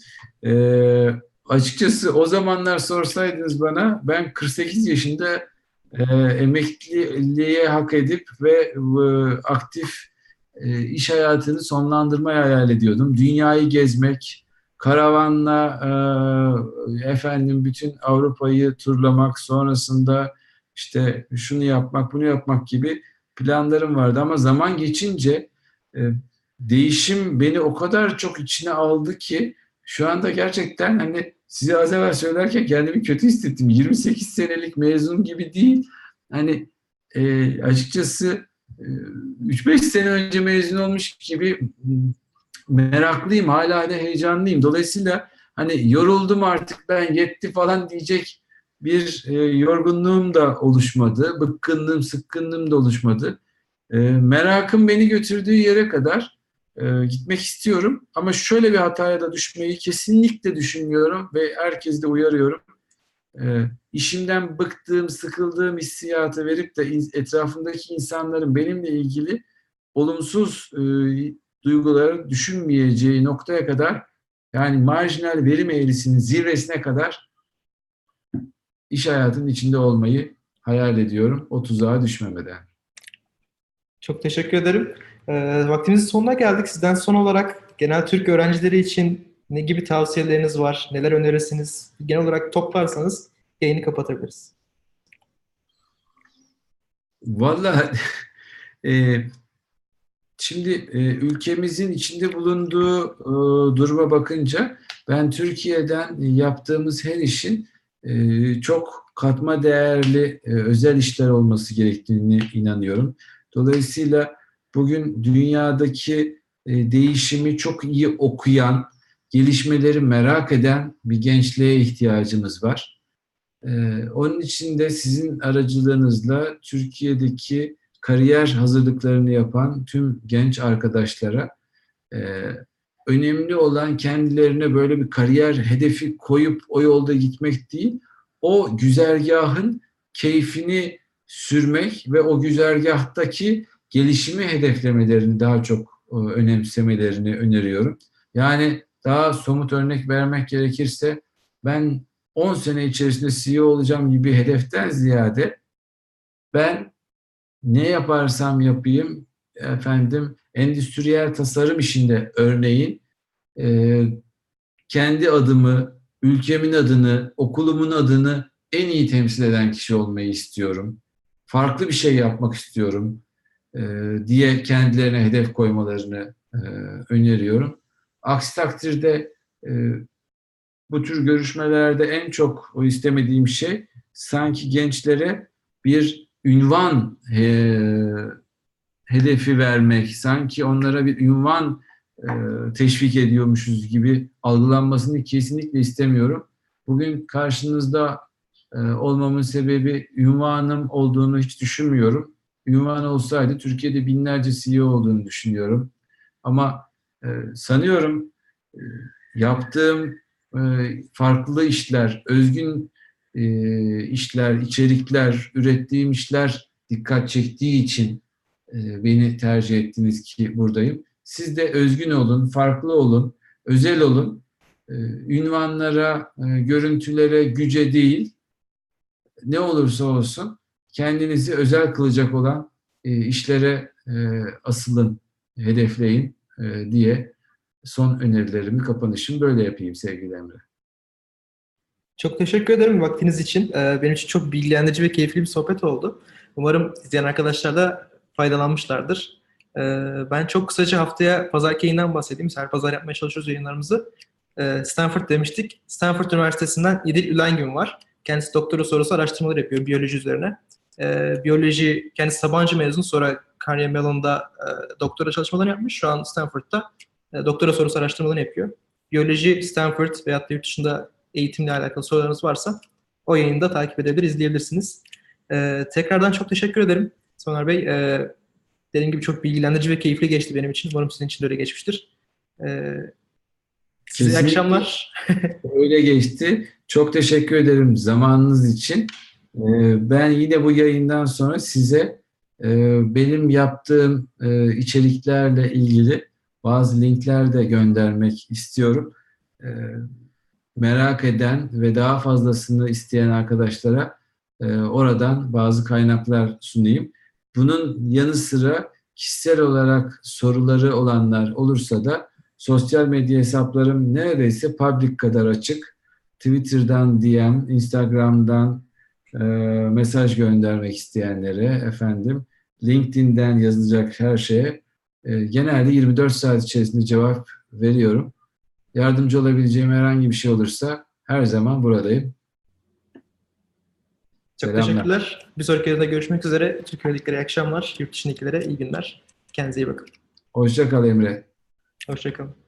Açıkçası o zamanlar sorsaydınız bana ben 48 yaşında e, emekliliğe hak edip ve e, aktif e, iş hayatını sonlandırmayı hayal ediyordum. Dünyayı gezmek, karavanla e, efendim bütün Avrupa'yı turlamak, sonrasında işte şunu yapmak, bunu yapmak gibi planlarım vardı ama zaman geçince e, değişim beni o kadar çok içine aldı ki şu anda gerçekten hani size az evvel söylerken kendimi kötü hissettim. 28 senelik mezun gibi değil. Hani e, açıkçası e, 3-5 sene önce mezun olmuş gibi meraklıyım. Hala da heyecanlıyım. Dolayısıyla hani yoruldum artık ben yetti falan diyecek bir e, yorgunluğum da oluşmadı. Bıkkınlığım, sıkkınlığım da oluşmadı. E, merakım beni götürdüğü yere kadar e, gitmek istiyorum. Ama şöyle bir hataya da düşmeyi kesinlikle düşünmüyorum ve herkesi de uyarıyorum. E, işimden bıktığım, sıkıldığım hissiyatı verip de etrafımdaki insanların benimle ilgili olumsuz e, duyguları düşünmeyeceği noktaya kadar yani marjinal verim eğrisinin zirvesine kadar iş hayatının içinde olmayı hayal ediyorum. O tuzağa düşmemeden. Çok teşekkür ederim. E, vaktimizin sonuna geldik. Sizden son olarak genel Türk öğrencileri için ne gibi tavsiyeleriniz var? Neler önerirsiniz? Genel olarak toplarsanız yayını kapatabiliriz. Vallahi e, şimdi e, ülkemizin içinde bulunduğu e, duruma bakınca ben Türkiye'den yaptığımız her işin e, çok katma değerli e, özel işler olması gerektiğini inanıyorum. Dolayısıyla bugün dünyadaki e, değişimi çok iyi okuyan, gelişmeleri merak eden bir gençliğe ihtiyacımız var. E, onun için de sizin aracılığınızla Türkiye'deki kariyer hazırlıklarını yapan tüm genç arkadaşlara e, önemli olan kendilerine böyle bir kariyer hedefi koyup o yolda gitmek değil, o güzergahın keyfini sürmek ve o güzergahtaki gelişimi hedeflemelerini daha çok e, önemsemelerini öneriyorum. Yani daha somut örnek vermek gerekirse ben 10 sene içerisinde CEO olacağım gibi hedeften ziyade ben ne yaparsam yapayım efendim endüstriyel tasarım işinde örneğin e, kendi adımı, ülkemin adını, okulumun adını en iyi temsil eden kişi olmayı istiyorum. Farklı bir şey yapmak istiyorum diye kendilerine hedef koymalarını e, öneriyorum. Aksi takdirde e, bu tür görüşmelerde en çok o istemediğim şey sanki gençlere bir ünvan e, hedefi vermek, sanki onlara bir ünvan e, teşvik ediyormuşuz gibi algılanmasını kesinlikle istemiyorum. Bugün karşınızda e, olmamın sebebi ünvanım olduğunu hiç düşünmüyorum. Ünvan olsaydı Türkiye'de binlerce CEO olduğunu düşünüyorum. Ama e, sanıyorum e, yaptığım e, farklı işler, özgün e, işler, içerikler, ürettiğim işler dikkat çektiği için e, beni tercih ettiniz ki buradayım. Siz de özgün olun, farklı olun, özel olun. E, ünvanlara, e, görüntülere, güce değil, ne olursa olsun kendinizi özel kılacak olan e, işlere e, asılın, hedefleyin e, diye son önerilerimi, kapanışım böyle yapayım sevgili Emre. Çok teşekkür ederim vaktiniz için. Ee, benim için çok bilgilendirici ve keyifli bir sohbet oldu. Umarım izleyen arkadaşlar da faydalanmışlardır. Ee, ben çok kısaca haftaya pazarki yayından bahsedeyim. Her pazar yapmaya çalışıyoruz yayınlarımızı. Ee, Stanford demiştik. Stanford Üniversitesi'nden İdil Ülengün var. Kendisi doktora sorusu araştırmalar yapıyor biyoloji üzerine. Ee, biyoloji, kendisi Sabancı mezun sonra Carnegie Mellon'da e, doktora çalışmalarını yapmış. Şu an Stanford'da e, doktora sorusu araştırmalarını yapıyor. Biyoloji, Stanford veyahut da yurt dışında eğitimle alakalı sorularınız varsa o yayını da takip edebilir, izleyebilirsiniz. Ee, tekrardan çok teşekkür ederim Soner Bey. Ee, dediğim gibi çok bilgilendirici ve keyifli geçti benim için. Umarım sizin için de öyle geçmiştir. Ee, size iyi akşamlar. Öyle geçti. Çok teşekkür ederim zamanınız için. Ee, Ben yine bu yayından sonra size e, benim yaptığım e, içeriklerle ilgili bazı linkler de göndermek istiyorum. Ee, Merak eden ve daha fazlasını isteyen arkadaşlara e, oradan bazı kaynaklar sunayım. Bunun yanı sıra kişisel olarak soruları olanlar olursa da sosyal medya hesaplarım neredeyse public kadar açık. Twitter'dan DM, Instagram'dan e, mesaj göndermek isteyenlere efendim, LinkedIn'den yazılacak her şeye e, genelde 24 saat içerisinde cevap veriyorum. Yardımcı olabileceğim herhangi bir şey olursa her zaman buradayım. Çok Selamlar. teşekkürler. Bir sonraki yayında görüşmek üzere. Türkiye'dekilere iyi akşamlar. Yurt dışındakilere iyi günler. Kendinize iyi bakın. Hoşça kal Emre. Hoşçakalın.